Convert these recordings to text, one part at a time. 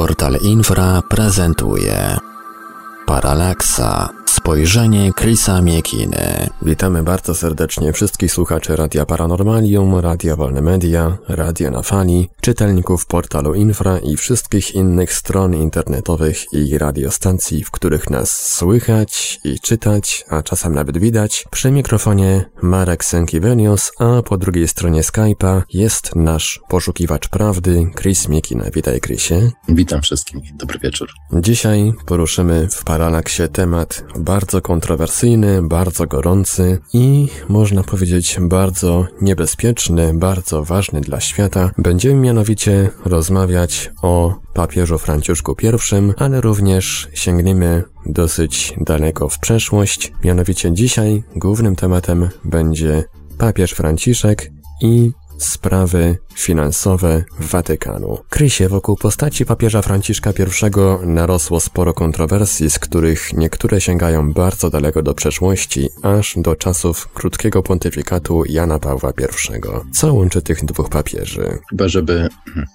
Portal Infra prezentuje Paralaksa Spojrzenie Chrisa Miekiny. Witamy bardzo serdecznie wszystkich słuchaczy Radia Paranormalium, Radia Wolne Media, Radia na Fali, czytelników portalu Infra i wszystkich innych stron internetowych i radiostacji, w których nas słychać i czytać, a czasem nawet widać. Przy mikrofonie Marek Sękiewenius, a po drugiej stronie Skype'a jest nasz poszukiwacz prawdy, Chris Miekina. Witaj Chrisie. Witam wszystkim, dobry wieczór. Dzisiaj poruszymy w Paralaksie temat bardzo kontrowersyjny, bardzo gorący i można powiedzieć bardzo niebezpieczny, bardzo ważny dla świata. Będziemy mianowicie rozmawiać o papieżu Franciszku I, ale również sięgniemy dosyć daleko w przeszłość. Mianowicie dzisiaj głównym tematem będzie papież Franciszek i sprawy finansowe Watykanu. Krysie wokół postaci papieża Franciszka I narosło sporo kontrowersji, z których niektóre sięgają bardzo daleko do przeszłości, aż do czasów krótkiego pontyfikatu Jana Pawła I. Co łączy tych dwóch papieży? Chyba, żeby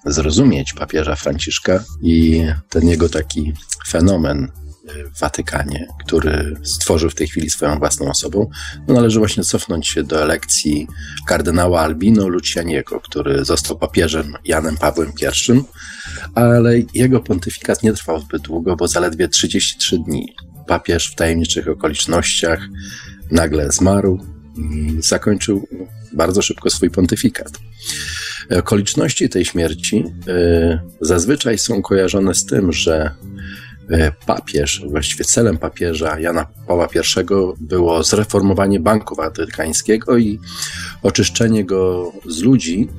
zrozumieć papieża Franciszka i ten jego taki fenomen w Watykanie, który stworzył w tej chwili swoją własną osobą, no należy właśnie cofnąć się do elekcji kardynała Albino Lucianiego, który został papieżem Janem Pawłem I, ale jego pontyfikat nie trwał zbyt długo, bo zaledwie 33 dni. Papież w tajemniczych okolicznościach nagle zmarł i zakończył bardzo szybko swój pontyfikat. Okoliczności tej śmierci y, zazwyczaj są kojarzone z tym, że papież, właściwie celem papieża Jana Pawła I było zreformowanie Banku Watykańskiego i oczyszczenie go z ludzi,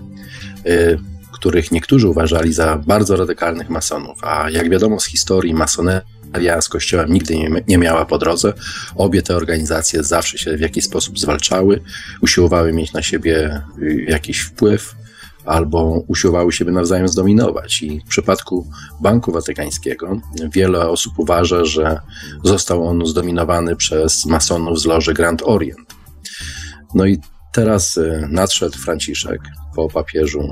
e, których niektórzy uważali za bardzo radykalnych masonów. A jak wiadomo z historii, masoneria z kościołem nigdy nie, nie miała po drodze. Obie te organizacje zawsze się w jakiś sposób zwalczały, usiłowały mieć na siebie y, jakiś wpływ albo usiłowały siebie nawzajem zdominować. I w przypadku Banku Watykańskiego wiele osób uważa, że został on zdominowany przez masonów z loży Grand Orient. No i teraz y, nadszedł Franciszek po papieżu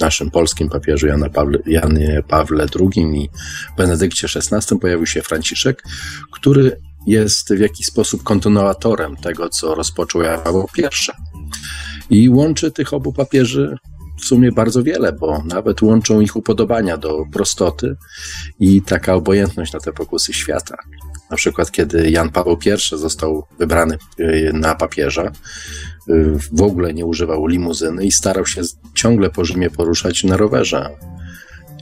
naszym polskim papieżu Jana Pawle, Janie Pawle II i Benedykcie XVI pojawił się Franciszek, który jest w jakiś sposób kontynuatorem tego, co rozpoczął Jan Paweł I. I łączy tych obu papieży w sumie bardzo wiele, bo nawet łączą ich upodobania do prostoty i taka obojętność na te pokusy świata. Na przykład, kiedy Jan Paweł I został wybrany y, na papieża, y, w ogóle nie używał limuzyny i starał się ciągle po Rzymie poruszać na rowerze.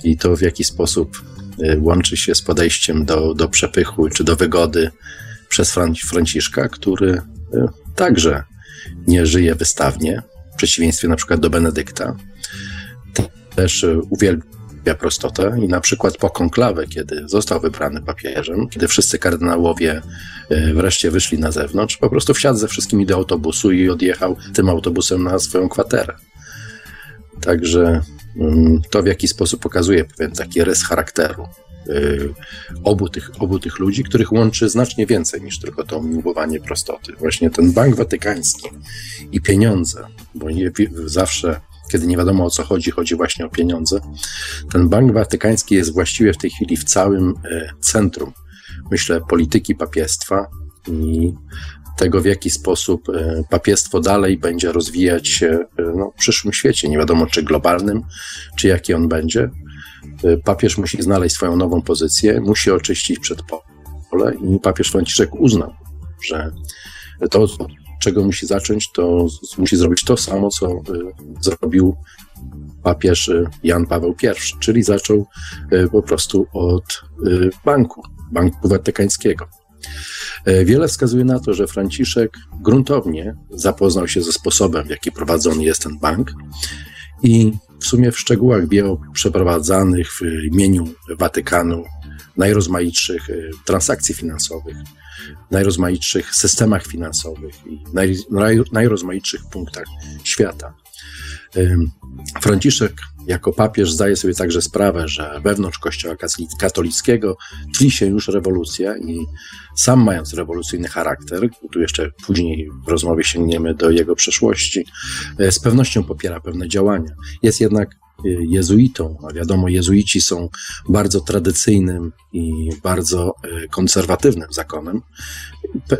I to w jaki sposób y, łączy się z podejściem do, do przepychu czy do wygody przez Franciszka, który także nie żyje wystawnie, przeciwieństwie na przykład do Benedykta, też uwielbia prostotę i na przykład po konklawę, kiedy został wybrany papieżem, kiedy wszyscy kardynałowie e, wreszcie wyszli na zewnątrz, po prostu wsiadł ze wszystkimi do autobusu i odjechał tym autobusem na swoją kwaterę. Także mm, to w jakiś sposób pokazuje pewien taki rys charakteru obu tych, obu tych ludzi, których łączy znacznie więcej niż tylko to miłowanie prostoty. Właśnie ten Bank Watykański i pieniądze, bo nie, zawsze kiedy nie wiadomo o co chodzi, chodzi właśnie o pieniądze. Ten Bank Watykański jest właściwie w tej chwili w całym e, centrum, myślę, polityki papiestwa i tego, w jaki sposób e, papiestwo dalej będzie rozwijać się no, w przyszłym świecie. Nie wiadomo, czy globalnym, czy jaki on będzie. Papież musi znaleźć swoją nową pozycję, musi oczyścić przedpole i papież Franciszek uznał, że to, czego musi zacząć, to musi zrobić to samo, co y, zrobił papież y, Jan Paweł I, czyli zaczął y, po prostu od banku, Banku Watykańskiego. Wiele wskazuje na to, że Franciszek gruntownie zapoznał się ze sposobem, w jaki prowadzony jest ten bank i w sumie w szczegółach wie o przeprowadzanych w imieniu Watykanu najrozmaitszych transakcji finansowych, najrozmaitszych systemach finansowych i naj, naj, najrozmaitszych punktach świata. Franciszek jako papież zdaje sobie także sprawę, że wewnątrz Kościoła katolickiego tli się już rewolucja i sam mając rewolucyjny charakter, tu jeszcze później w rozmowie sięgniemy do jego przeszłości, e, z pewnością popiera pewne działania. Jest jednak jezuitą, a wiadomo, jezuici są bardzo tradycyjnym i bardzo konserwatywnym zakonem,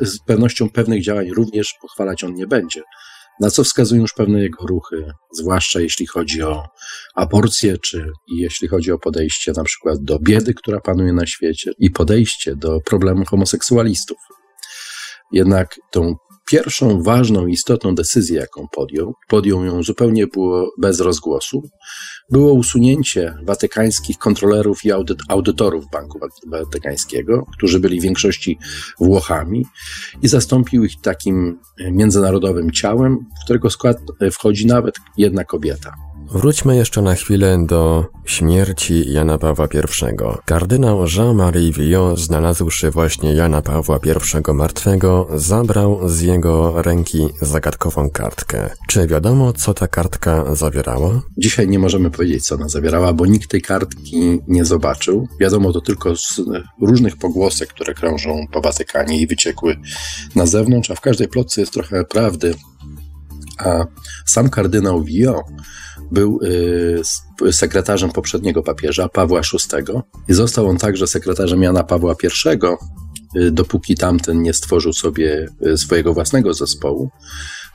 z pewnością pewnych działań również pochwalać on nie będzie na co wskazują już pewne jego ruchy, zwłaszcza jeśli chodzi o aborcję, czy jeśli chodzi o podejście na przykład do biedy, która panuje na świecie i podejście do problemu homoseksualistów. Jednak tą pierwszą ważną, istotną decyzję, jaką podjął, podjął ją zupełnie było bez rozgłosu, było usunięcie watykańskich kontrolerów i audyt, audytorów Banku Watykańskiego, którzy byli w większości Włochami, i zastąpił ich takim międzynarodowym ciałem, w którego skład wchodzi nawet jedna kobieta. Wróćmy jeszcze na chwilę do śmierci Jana Pawła I. Kardynał Jean-Marie Villot, znalazłszy właśnie Jana Pawła I martwego, zabrał z jego ręki zagadkową kartkę. Czy wiadomo, co ta kartka zawierała? Dzisiaj nie możemy powiedzieć, co ona zawierała, bo nikt tej kartki nie zobaczył. Wiadomo to tylko z różnych pogłosek, które krążą po Watykanie i wyciekły na zewnątrz, a w każdej plotce jest trochę prawdy. A sam kardynał Villot był y, sekretarzem poprzedniego papieża, Pawła VI, i został on także sekretarzem Jana Pawła I, y, dopóki tamten nie stworzył sobie y, swojego własnego zespołu.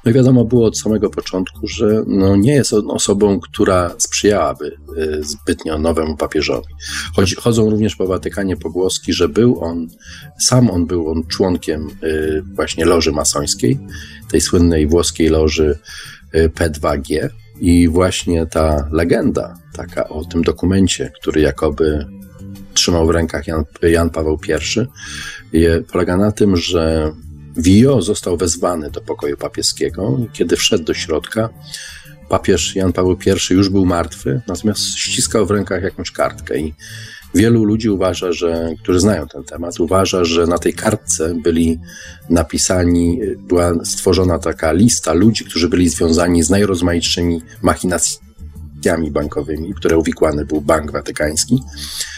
No i wiadomo było od samego początku, że no nie jest on osobą, która sprzyjałaby zbytnio nowemu papieżowi. Chodzą również po Watykanie pogłoski, że był on, sam on był on członkiem właśnie loży masońskiej, tej słynnej włoskiej loży P2G, i właśnie ta legenda, taka o tym dokumencie, który jakoby trzymał w rękach Jan, Jan Paweł I, polega na tym, że Vio został wezwany do pokoju papieskiego. Kiedy wszedł do środka, papież Jan Paweł I już był martwy, natomiast ściskał w rękach jakąś kartkę i Wielu ludzi uważa, że, którzy znają ten temat, uważa, że na tej kartce byli napisani, była stworzona taka lista ludzi, którzy byli związani z najrozmaitszymi machinacjami bankowymi, które uwikłany był Bank Watykański.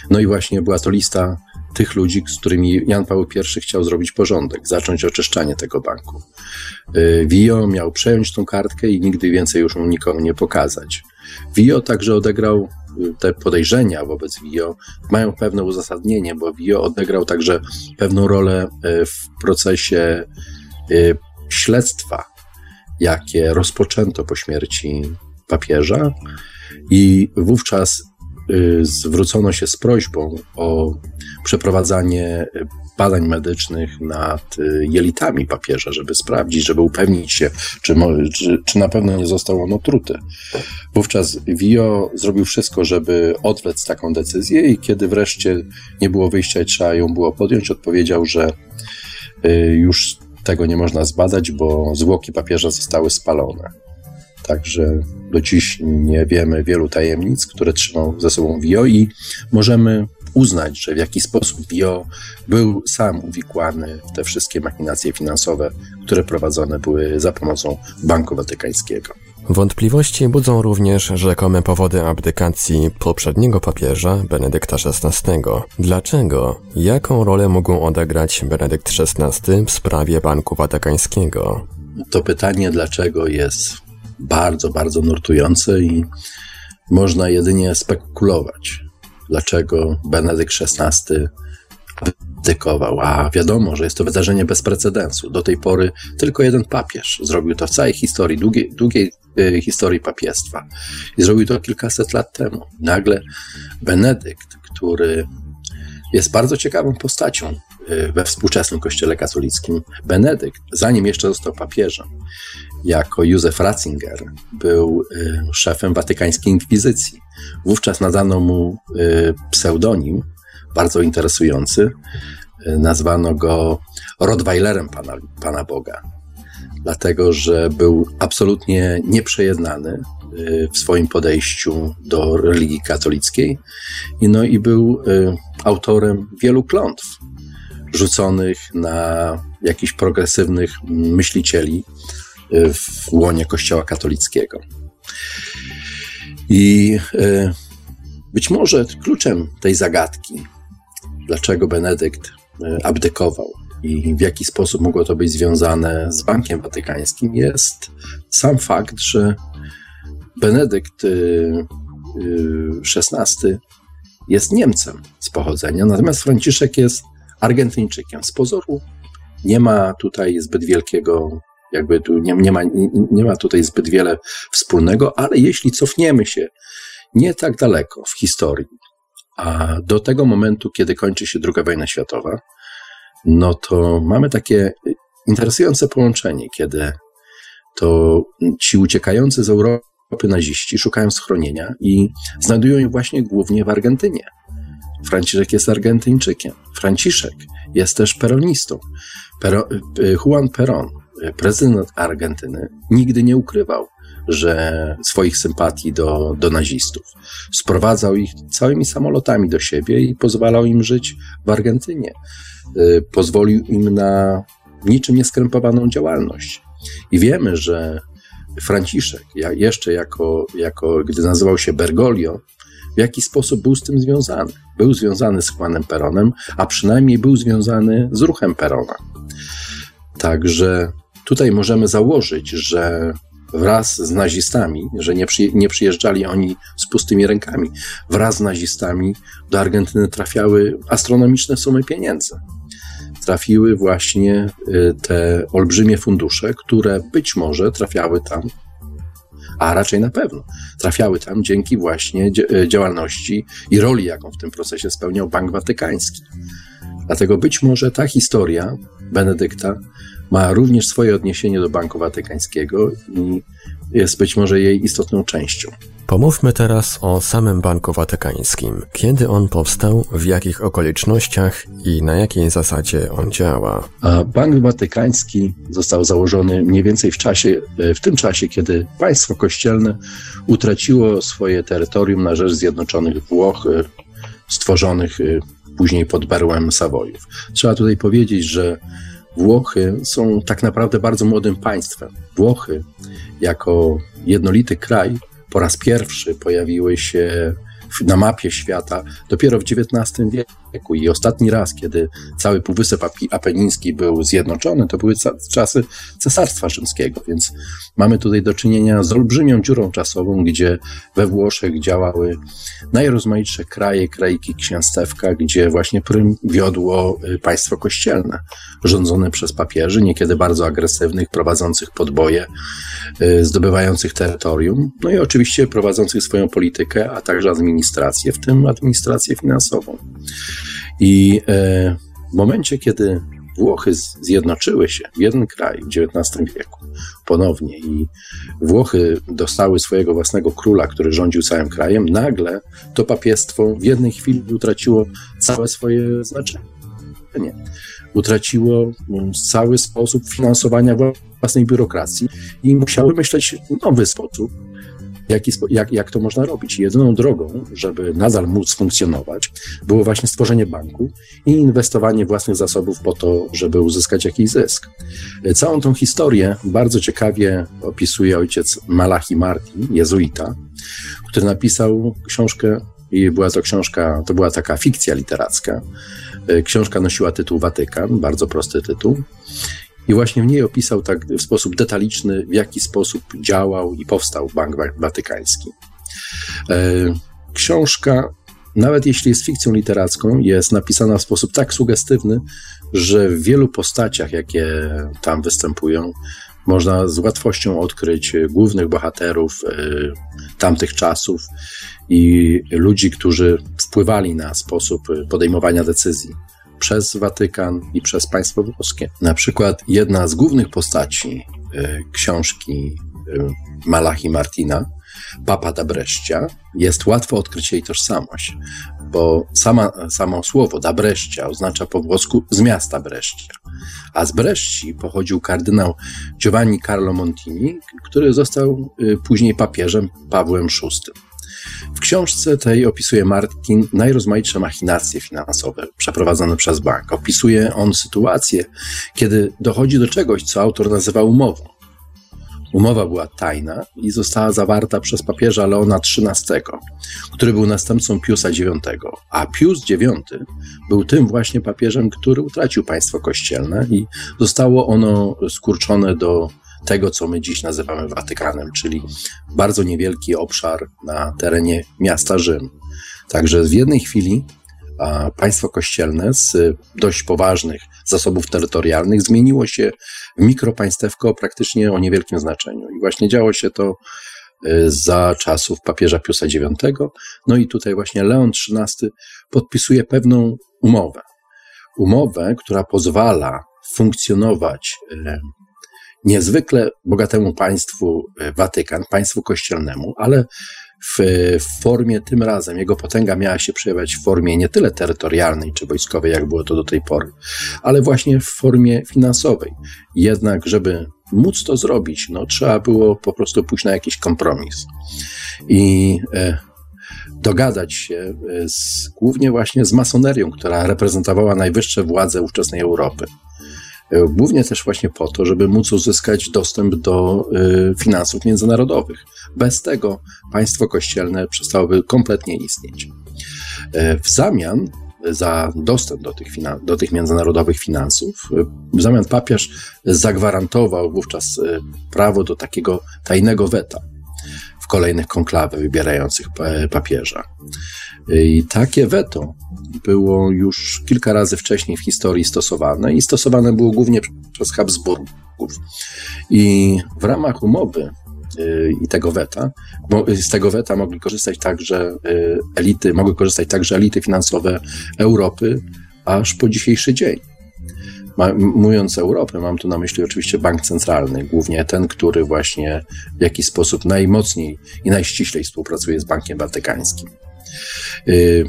No i właśnie była to lista tych ludzi, z którymi Jan Paweł I chciał zrobić porządek, zacząć oczyszczanie tego banku. Vio y, miał przejąć tą kartkę i nigdy więcej już mu nikomu nie pokazać. Vio także odegrał te podejrzenia wobec Vio mają pewne uzasadnienie, bo Vio odegrał także pewną rolę e, w procesie śledztwa, jakie rozpoczęto po śmierci papieża i wówczas zwrócono się z prośbą o przeprowadzanie badań medycznych nad y, jelitami papieża, żeby sprawdzić, żeby upewnić się, czy, czy, czy na pewno nie został on otruty. Wówczas Vio zrobił wszystko, żeby odwlec taką decyzję i kiedy wreszcie nie było wyjścia i trzeba ją było podjąć, odpowiedział, że y, już tego nie można zbadać, bo zwłoki papieża zostały spalone. Także do dziś nie wiemy wielu tajemnic, które trzymał ze sobą Vio i możemy uznać, że w jakiś sposób Bio był sam uwikłany w te wszystkie machinacje finansowe, które prowadzone były za pomocą Banku Watykańskiego. Wątpliwości budzą również rzekome powody abdykacji poprzedniego papieża, Benedykta XVI. Dlaczego? Jaką rolę mógł odegrać Benedykt XVI w sprawie Banku Watykańskiego? To pytanie dlaczego jest bardzo, bardzo nurtujące i można jedynie spekulować dlaczego Benedykt XVI abdykował. A wiadomo, że jest to wydarzenie bez precedensu. Do tej pory tylko jeden papież zrobił to w całej historii, długiej, długiej y, historii papiestwa. I zrobił to kilkaset lat temu. Nagle Benedykt, który jest bardzo ciekawą postacią y, we współczesnym kościele katolickim. Benedykt, zanim jeszcze został papieżem, jako Józef Ratzinger był y, szefem watykańskiej inkwizycji. Wówczas nadano mu y, pseudonim bardzo interesujący. Y, nazwano go Rottweilerem Pana, Pana Boga, dlatego że był absolutnie nieprzejednany w swoim podejściu do religii katolickiej no i był autorem wielu klątw rzuconych na jakichś progresywnych myślicieli w łonie Kościoła katolickiego. I e, być może kluczem tej zagadki, dlaczego Benedykt e, abdykował i w jaki sposób mogło to być związane z Bankiem Watykańskim, jest sam fakt, że Benedykt e, XVI jest Niemcem z pochodzenia, natomiast Franciszek jest Argentyńczykiem. Z pozoru nie ma tutaj zbyt wielkiego, jakby tu nie, nie, ma, nie, nie ma tutaj zbyt wiele wspólnego, ale jeśli cofniemy się nie tak daleko w historii, a do tego momentu, kiedy kończy się II wojna światowa, no to mamy takie interesujące połączenie, kiedy to ci uciekający z Europy naziści szukają schronienia i znajdują je właśnie głównie w Argentynie. Franciszek jest Argentyńczykiem. Franciszek jest też peronistą. Pero, y, Juan Perón, prezydent Argentyny, nigdy nie ukrywał, że swoich sympatii do, do nazistów. Sprowadzał ich całymi samolotami do siebie i pozwalał im żyć w Argentynie. Y, pozwolił im na niczym nieskrępowaną działalność. I wiemy, że Franciszek, jeszcze jako, jako gdy nazywał się Bergoglio, w jaki sposób był z tym związany. Był związany z Juanem Peronem, a przynajmniej był związany z ruchem Perona. Także tutaj możemy założyć, że wraz z nazistami, że nie, nie przyjeżdżali oni z pustymi rękami, wraz z nazistami do Argentyny trafiały astronomiczne sumy pieniędzy. Trafiły właśnie y, te olbrzymie fundusze, które być może trafiały tam a raczej na pewno trafiały tam dzięki właśnie e, działalności i roli, jaką w tym procesie spełniał Bank Watykański. Dlatego być może ta historia Benedykta ma również swoje odniesienie do Banku Watykańskiego i jest być może jej istotną częścią. Pomówmy teraz o samym Banku Watykańskim. Kiedy on powstał, w jakich okolicznościach i na jakiej zasadzie on działa? A Bank Watykański został założony mniej więcej w czasie, e, w tym czasie, kiedy państwo kościelne utraciło swoje terytorium na rzecz Zjednoczonych Włoch, e, stworzonych e, później pod berłem Sawojów. Trzeba tutaj powiedzieć, że Włochy są tak naprawdę bardzo młodym państwem. Włochy, jako jednolity kraj, po raz pierwszy pojawiły się na mapie świata dopiero w XIX wieku. I ostatni raz, kiedy cały Półwysep Apeniński był zjednoczony, to były czasy Cesarstwa Rzymskiego, więc mamy tutaj do czynienia z olbrzymią dziurą czasową, gdzie we Włoszech działały najrozmaitsze kraje, kraiki księstewka, gdzie właśnie prym wiodło y, państwo kościelne, rządzone przez papieży, niekiedy bardzo agresywnych, prowadzących podboje, y, zdobywających terytorium, no i oczywiście prowadzących swoją politykę, a także administrację, w tym administrację finansową. I e, w momencie, kiedy Włochy zjednoczyły się w jeden kraj w XIX wieku ponownie i Włochy dostały swojego własnego króla, który rządził całym krajem, nagle to papiestwo w jednej chwili utraciło całe swoje znaczenie. Utraciło mm, cały sposób finansowania własnej biurokracji i musiały myśleć nowy sposób jaki, jak, jak to można robić. Jedyną drogą, żeby nadal móc funkcjonować, było właśnie stworzenie banku i inwestowanie własnych zasobów po to, żeby uzyskać jakiś zysk. Całą tą historię bardzo ciekawie opisuje ojciec Malachi Martin, jezuita, który napisał książkę i była to książka, to była taka fikcja literacka. Książka nosiła tytuł Watykan, bardzo prosty tytuł. I właśnie w niej opisał tak w sposób detaliczny, w jaki sposób działał i powstał Bank Watykański. E, książka, nawet jeśli jest fikcją literacką, jest napisana w sposób tak sugestywny, że w wielu postaciach, jakie tam występują, można z łatwością odkryć głównych bohaterów e, tamtych czasów i ludzi, którzy wpływali na sposób podejmowania decyzji przez Watykan i przez państwo włoskie. Na przykład jedna z głównych postaci y, książki y, Malachi Martina, Papa da Brescia, jest łatwo odkryć jej tożsamość, bo sama, samo słowo da Brescia oznacza po włosku z miasta Brescia, a z Bresci pochodził kardynał Giovanni Carlo Montini, który został y, później papieżem Pawłem VI. W książce tej opisuje Martin najrozmaitsze machinacje finansowe przeprowadzone przez bank. Opisuje on sytuację, kiedy dochodzi do czegoś, co autor nazywa umową. Umowa była tajna i została zawarta przez papieża Leona XIII, który był następcą Piusa IX, a Pius IX był tym właśnie papieżem, który utracił państwo kościelne i zostało ono skurczone do tego, co my dziś nazywamy Watykanem, czyli bardzo niewielki obszar na terenie miasta Rzym. Także w jednej chwili państwo kościelne z dość poważnych zasobów terytorialnych zmieniło się w mikropaństewko praktycznie o niewielkim znaczeniu. I właśnie działo się to y, za czasów papieża Piusa IX. No i tutaj właśnie Leon XIII podpisuje pewną umowę. Umowę, która pozwala funkcjonować y, niezwykle bogatemu państwu y, Watykan, państwu kościelnemu, ale w, w formie tym razem, jego potęga miała się przejawiać w formie nie tyle terytorialnej czy wojskowej, jak było to do tej pory, ale właśnie w formie finansowej. Jednak, żeby móc to zrobić, no, trzeba było po prostu pójść na jakiś kompromis. I e, dogadać się e, z, głównie właśnie z masonerią, która reprezentowała najwyższe władze ówczesnej Europy. E, głównie też właśnie po to, żeby móc uzyskać dostęp do e, finansów międzynarodowych. Bez tego państwo kościelne przestałoby kompletnie istnieć. E, w zamian za dostęp do tych, do tych międzynarodowych finansów, w zamian papież zagwarantował wówczas prawo do takiego tajnego weta w kolejnych konklawach wybierających papieża. I takie weto było już kilka razy wcześniej w historii stosowane i stosowane było głównie przez Habsburgów. I w ramach umowy y, i tego weta, z tego weta mogli korzystać także y, elity, mogły korzystać także elity finansowe Europy aż po dzisiejszy dzień. Mówiąc Europę, mam tu na myśli oczywiście bank centralny, głównie ten, który właśnie w jakiś sposób najmocniej i najściślej współpracuje z Bankiem Watykańskim. Y,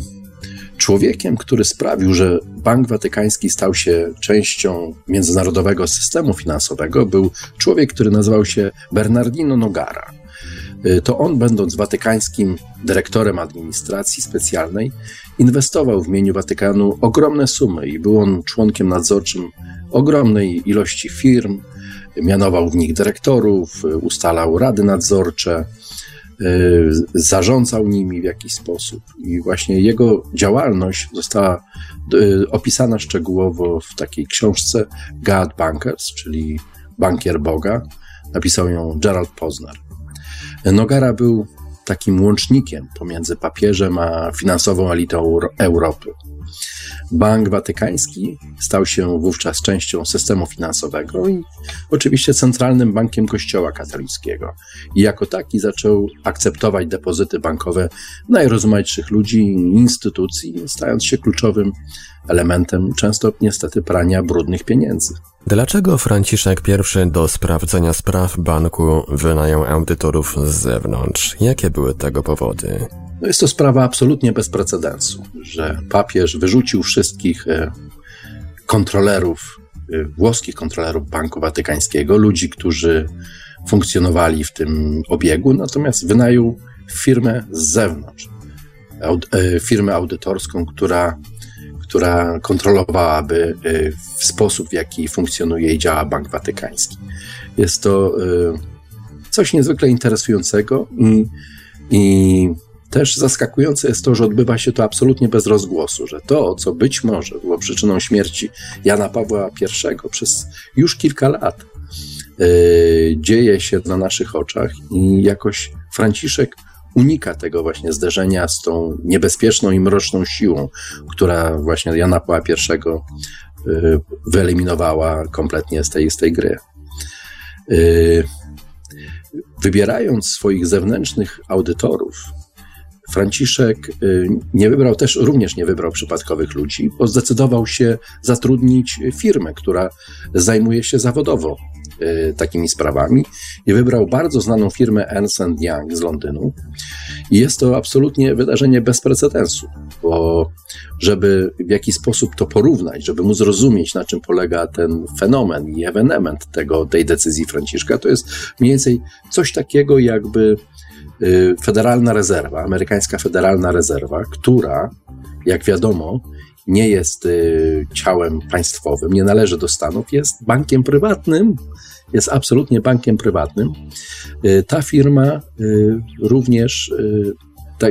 człowiekiem, który sprawił, że Bank Watykański stał się częścią międzynarodowego systemu finansowego, był człowiek, który nazywał się Bernardino Nogara. Y, to on, będąc watykańskim dyrektorem administracji specjalnej, inwestował w imieniu Watykanu ogromne sumy i był on członkiem nadzorczym ogromnej ilości firm, mianował w nich dyrektorów, ustalał rady nadzorcze, zarządzał nimi w jakiś sposób. I właśnie jego działalność została y, opisana szczegółowo w takiej książce God Bankers, czyli Bankier Boga. Napisał ją Gerald Posner. Nogara był takim łącznikiem pomiędzy papieżem a finansową elitą Europy. Bank Watykański stał się wówczas częścią systemu finansowego i oczywiście centralnym bankiem Kościoła katolickiego. I jako taki zaczął akceptować depozyty bankowe najrozmaitszych ludzi i instytucji, stając się kluczowym elementem często niestety prania brudnych pieniędzy. Dlaczego Franciszek I do sprawdzenia spraw banku wynajął audytorów z zewnątrz? Jakie były tego powody? No jest to sprawa absolutnie bez precedensu, że papież wyrzucił wszystkich e, kontrolerów, e, włoskich kontrolerów Banku Watykańskiego, ludzi, którzy funkcjonowali w tym obiegu, natomiast wynajął firmę z zewnątrz, e, firmę audytorską, która, która kontrolowałaby w sposób, w jaki funkcjonuje i działa Bank Watykański. Jest to coś niezwykle interesującego i, i też zaskakujące jest to, że odbywa się to absolutnie bez rozgłosu, że to, co być może było przyczyną śmierci Jana Pawła I przez już kilka lat, yy, dzieje się na naszych oczach i jakoś Franciszek unika tego właśnie zderzenia z tą niebezpieczną i mroczną siłą, która właśnie Jana Pawła I yy, wyeliminowała kompletnie z tej, z tej gry. Yy, wybierając swoich zewnętrznych audytorów, Franciszek y, nie wybrał też, również nie wybrał przypadkowych ludzi, bo zdecydował się zatrudnić firmę, która zajmuje się zawodowo y, takimi sprawami i wybrał bardzo znaną firmę Ernst Young z Londynu. I jest to absolutnie wydarzenie bez precedensu, bo żeby w jakiś sposób to porównać, żeby móc zrozumieć, na czym polega ten fenomen i ewenement tego, tej decyzji Franciszka, to jest mniej więcej coś takiego, jakby Federalna Rezerwa, amerykańska Federalna Rezerwa, która, jak wiadomo, nie jest y, ciałem państwowym, nie należy do Stanów, jest bankiem prywatnym, jest absolutnie bankiem prywatnym. Y, ta firma również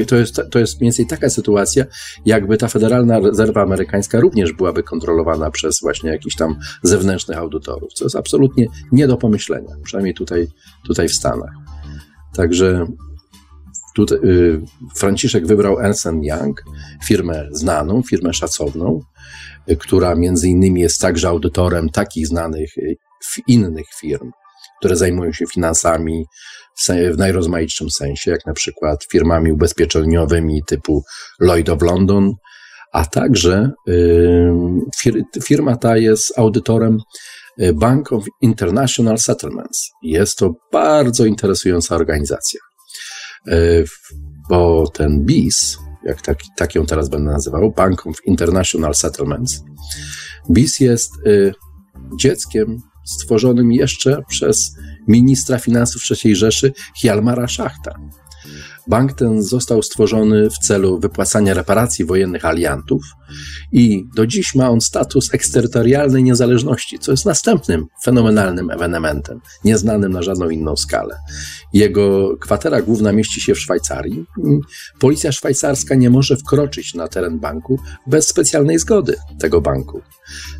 To jest, to jest mniej więcej taka sytuacja, jakby ta Federalna Rezerwa Amerykańska również byłaby kontrolowana przez właśnie jakichś tam zewnętrznych audytorów, co jest absolutnie nie do pomyślenia, przynajmniej tutaj, tutaj w Stanach. Także tutaj, y, Franciszek wybrał Ernst Young, firmę znaną, firmę szacowną, y, która między innymi jest także audytorem takich znanych y, innych firm, które zajmują się finansami w najrozmaitszym sensie, jak na przykład firmami ubezpieczeniowymi typu Lloyd of London, a także firma ta jest audytorem Bank of International Settlements. Jest to bardzo interesująca organizacja, bo ten BIS, jak tak, tak ją teraz będę nazywał, Bank of International Settlements, BIS jest dzieckiem stworzonym jeszcze przez ministra finansów III Rzeszy Hjalmara Szachta. Bank ten został stworzony w celu wypłacania reparacji wojennych aliantów i do dziś ma on status eksterytorialnej niezależności, co jest następnym fenomenalnym ewenementem, nieznanym na żadną inną skalę. Jego kwatera główna mieści się w Szwajcarii. Policja szwajcarska nie może wkroczyć na teren banku bez specjalnej zgody tego banku.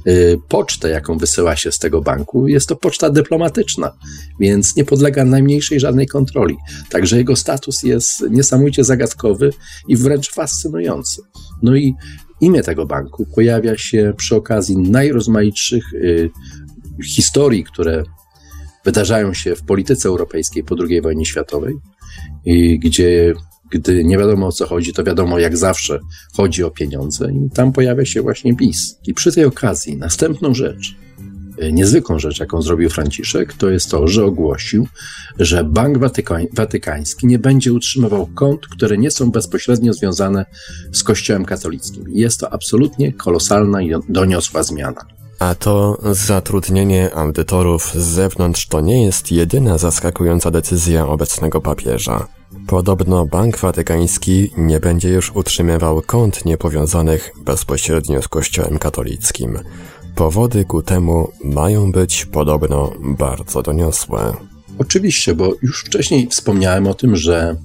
Y, pocztę, jaką wysyła się z tego banku, jest to poczta dyplomatyczna, więc nie podlega najmniejszej żadnej kontroli. Także jego status jest niesamowicie zagadkowy i wręcz fascynujący. No i imię tego banku pojawia się przy okazji najrozmaitszych y, historii, które wydarzają się w polityce europejskiej po II wojnie światowej, gdzie gdy nie wiadomo o co chodzi, to wiadomo jak zawsze chodzi o pieniądze i tam pojawia się właśnie PiS. I przy tej okazji następną rzecz, niezwykłą rzecz, jaką zrobił Franciszek, to jest to, że ogłosił, że Bank Watyka Watykański nie będzie utrzymywał kont, które nie są bezpośrednio związane z Kościołem katolickim. Jest to absolutnie kolosalna i doniosła zmiana. A to zatrudnienie audytorów z zewnątrz to nie jest jedyna zaskakująca decyzja obecnego papieża. Podobno Bank Watykański nie będzie już utrzymywał kont niepowiązanych bezpośrednio z Kościołem katolickim. Powody ku temu mają być podobno bardzo doniosłe. Oczywiście, bo już wcześniej wspomniałem o tym, że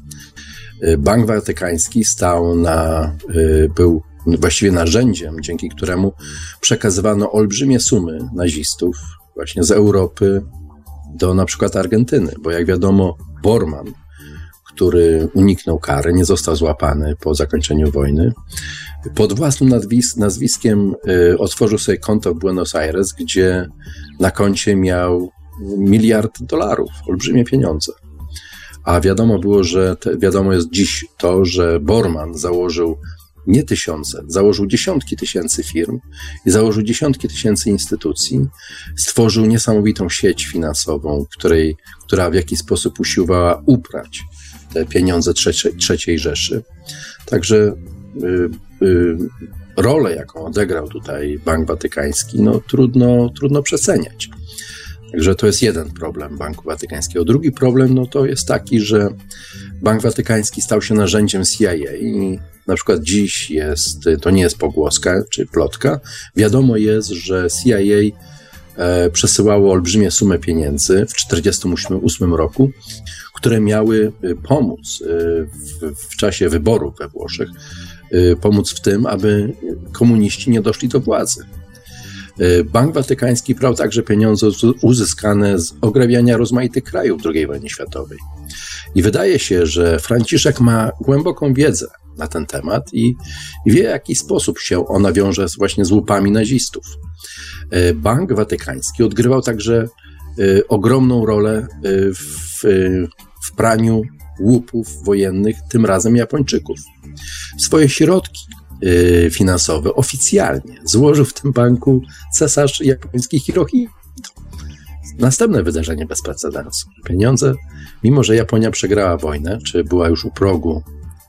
y, Bank Watykański stał na, y, był właściwie narzędziem, dzięki któremu przekazywano olbrzymie sumy nazistów właśnie z Europy do na przykład Argentyny, bo jak wiadomo, Bormann, który uniknął kary, nie został złapany po zakończeniu wojny, pod własnym nazwis nazwiskiem y, otworzył sobie konto w Buenos Aires, gdzie na koncie miał miliard dolarów, olbrzymie pieniądze. A wiadomo było, że te, wiadomo jest dziś to, że Bormann założył nie tysiące, założył dziesiątki tysięcy firm i założył dziesiątki tysięcy instytucji, stworzył niesamowitą sieć finansową, której, która w jakiś sposób usiłowała uprać te pieniądze trzeciej, trzeciej Rzeszy. Także y, y, rolę, jaką odegrał tutaj Bank Watykański, no trudno, trudno przeceniać. Także to jest jeden problem Banku Watykańskiego. Drugi problem no to jest taki, że Bank Watykański stał się narzędziem CIA i na przykład dziś jest, to nie jest pogłoska czy plotka, wiadomo jest, że CIA e, przesyłało olbrzymie sumy pieniędzy w 1948 roku, które miały e, pomóc e, w, w czasie wyborów we Włoszech, pomóc w tym, aby komuniści nie doszli do władzy. Bank Watykański brał także pieniądze uzyskane z ograbiania rozmaitych krajów II wojny światowej. I wydaje się, że Franciszek ma głęboką wiedzę na ten temat i, wie, w jaki sposób się ona wiąże właśnie z łupami nazistów. Bank Watykański odgrywał także ogromną rolę w, w praniu łupów wojennych, tym razem Japończyków. Swoje środki finansowe oficjalnie złożył w tym banku cesarz japoński Hirohito. Następne wydarzenie bez precedensu. Pieniądze, mimo że Japonia przegrała wojnę, czy była już u progu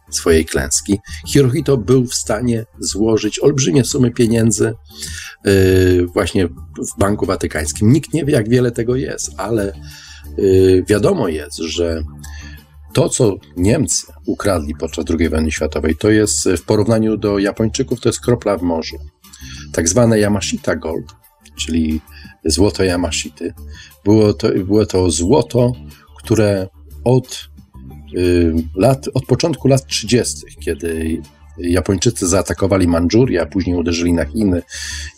swojej klęski, Hirohito był w stanie złożyć olbrzymie sumy pieniędzy yy, właśnie w Banku Watykańskim. Nikt nie wie, jak wiele tego jest, ale wiadomo jest, że to, co Niemcy ukradli podczas II wojny światowej, to jest w porównaniu do Japończyków, to jest kropla w morzu. Tak zwane Yamashita Gold, czyli złoto Yamashity. Było to, było to złoto, które od lat, od początku lat 30., kiedy Japończycy zaatakowali Mandżurię, później uderzyli na Chiny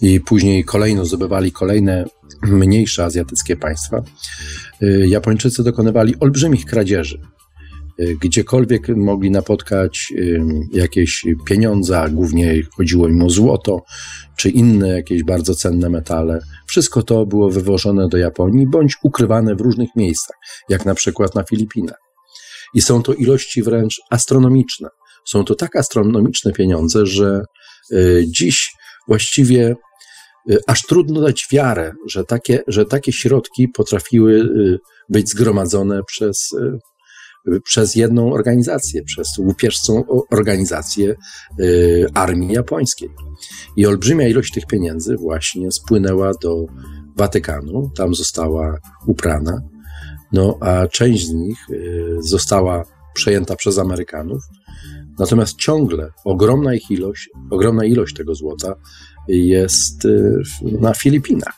i później kolejno zdobywali kolejne mniejsze azjatyckie państwa, Japończycy dokonywali olbrzymich kradzieży gdziekolwiek mogli napotkać jakieś pieniądze, głównie chodziło im o złoto, czy inne jakieś bardzo cenne metale. Wszystko to było wywożone do Japonii bądź ukrywane w różnych miejscach, jak na przykład na Filipinach. I są to ilości wręcz astronomiczne. Są to tak astronomiczne pieniądze, że y, dziś właściwie y, aż trudno dać wiarę, że takie, że takie środki potrafiły y, być zgromadzone przez przez jedną organizację, przez łupieżcą organizację armii japońskiej. I olbrzymia ilość tych pieniędzy właśnie spłynęła do Watykanu, tam została uprana, no a część z nich została przejęta przez Amerykanów, natomiast ciągle ogromna ich ilość, ogromna ilość tego złota jest y, na Filipinach,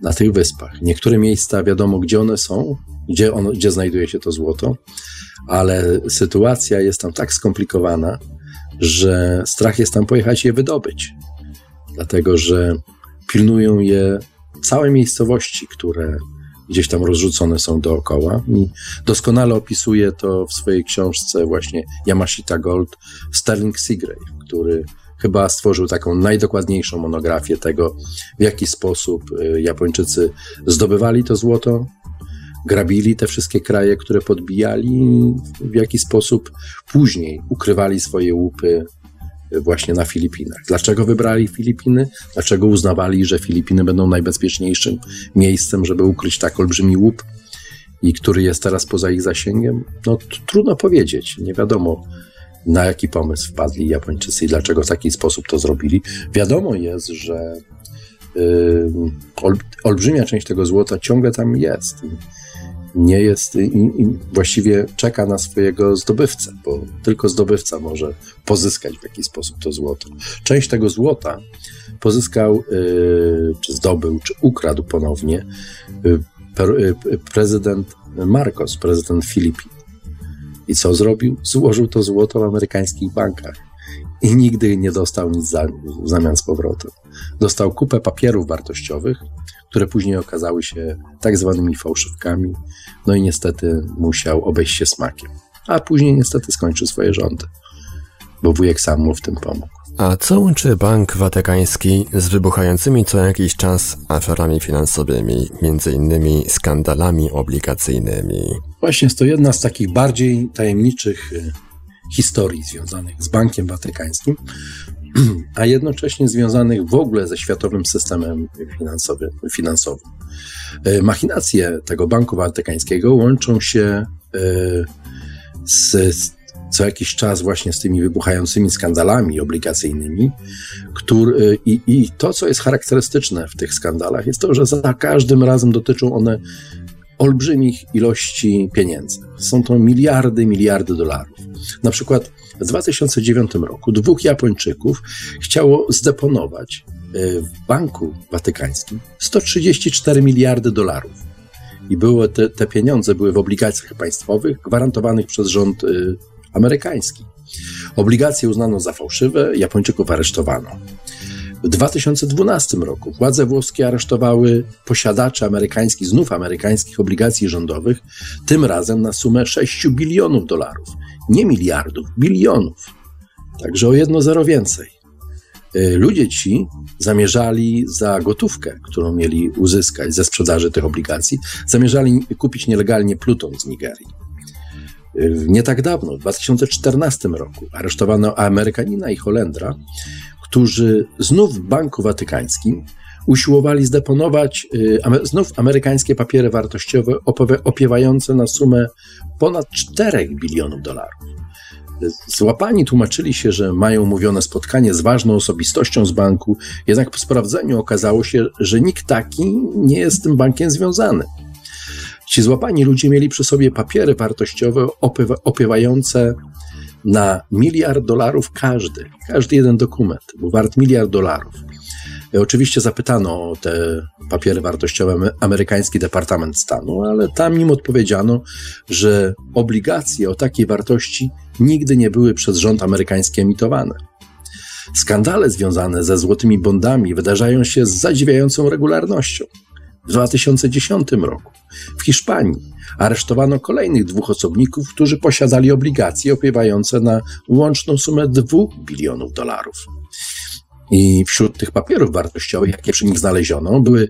na tych wyspach. Niektóre miejsca wiadomo, gdzie one są, gdzie, ono, gdzie znajduje się to złoto, ale sytuacja jest tam tak skomplikowana, że strach jest tam pojechać je wydobyć, dlatego że pilnują je całe miejscowości, które gdzieś tam rozrzucone są dookoła. I doskonale opisuje to w swojej książce właśnie Yamashita Gold Sterling Seagrave, który chyba stworzył taką najdokładniejszą monografię tego, w jaki sposób y, Japończycy zdobywali to złoto, grabili te wszystkie kraje, które podbijali, w jaki sposób później ukrywali swoje łupy właśnie na Filipinach. Dlaczego wybrali Filipiny? Dlaczego uznawali, że Filipiny będą najbezpieczniejszym miejscem, żeby ukryć tak olbrzymi łup i który jest teraz poza ich zasięgiem? No trudno powiedzieć. Nie wiadomo, na jaki pomysł wpadli Japończycy i dlaczego w taki sposób to zrobili. Wiadomo jest, że yy, olbrzymia część tego złota ciągle tam jest nie jest i, i, właściwie czeka na swojego zdobywcę, bo tylko zdobywca może pozyskać w jakiś sposób to złoto. Część tego złota pozyskał, y, czy zdobył, czy ukradł ponownie y, y, prezydent Marcos, prezydent Filipin. I co zrobił? Złożył to złoto w amerykańskich bankach i nigdy nie dostał nic za, w zamian z powrotem. Dostał kupę papierów wartościowych, które później okazały się tak zwanymi fałszywkami, no i niestety musiał obejść się smakiem. A później niestety skończył swoje rządy, bo wujek sam mu w tym pomógł. A co łączy Bank Watykański z wybuchającymi co jakiś czas aferami finansowymi, między innymi skandalami obligacyjnymi? Właśnie jest to jedna z takich bardziej tajemniczych y, historii związanych z Bankiem Watykańskim, a jednocześnie związanych w ogóle ze światowym systemem finansowym. finansowym. E, machinacje tego Banku Watykańskiego łączą się e, z co jakiś czas właśnie z tymi wybuchającymi skandalami obligacyjnymi. Który, e, i, I to, co jest charakterystyczne w tych skandalach, jest to, że za każdym razem dotyczą one olbrzymich ilości pieniędzy. Są to miliardy, miliardy dolarów. Na przykład w 2009 roku dwóch Japończyków chciało zdeponować e, w Banku Watykańskim 134 miliardy dolarów. I były te, te pieniądze były w obligacjach państwowych gwarantowanych przez rząd y, amerykański. Obligacje uznano za fałszywe, Japończyków aresztowano. W 2012 roku władze włoskie aresztowały posiadaczy amerykańskich, znów amerykańskich obligacji rządowych, tym razem na sumę 6 bilionów dolarów. Nie miliardów, bilionów. Także o jedno zero więcej. Y, ludzie ci zamierzali za gotówkę, którą mieli uzyskać ze sprzedaży tych obligacji, zamierzali kupić nielegalnie pluton z Nigerii. Y, nie tak dawno, w 2014 roku, aresztowano Amerykanina i Holendra, którzy znów w Banku Watykańskim usiłowali zdeponować y, znów amerykańskie papiery wartościowe opiewające na sumę ponad 4 bilionów dolarów. Złapani tłumaczyli się, że mają umówione spotkanie z ważną osobistością z banku, jednak po sprawdzeniu okazało się, że nikt taki nie jest z tym bankiem związany. Ci złapani ludzie mieli przy sobie papiery wartościowe opiewające na miliard dolarów każdy. Każdy jeden dokument był wart miliard dolarów. I oczywiście zapytano o te papiery wartościowe amerykański Departament Stanu, ale tam im odpowiedziano, że obligacje o takiej wartości nigdy nie były przez rząd amerykański emitowane. Skandale związane ze złotymi bondami wydarzają się z zadziwiającą regularnością. W 2010 roku w Hiszpanii aresztowano kolejnych dwóch osobników, którzy posiadali obligacje opiewające na łączną sumę 2 bilionów dolarów. I wśród tych papierów wartościowych, jakie przy nich znaleziono, były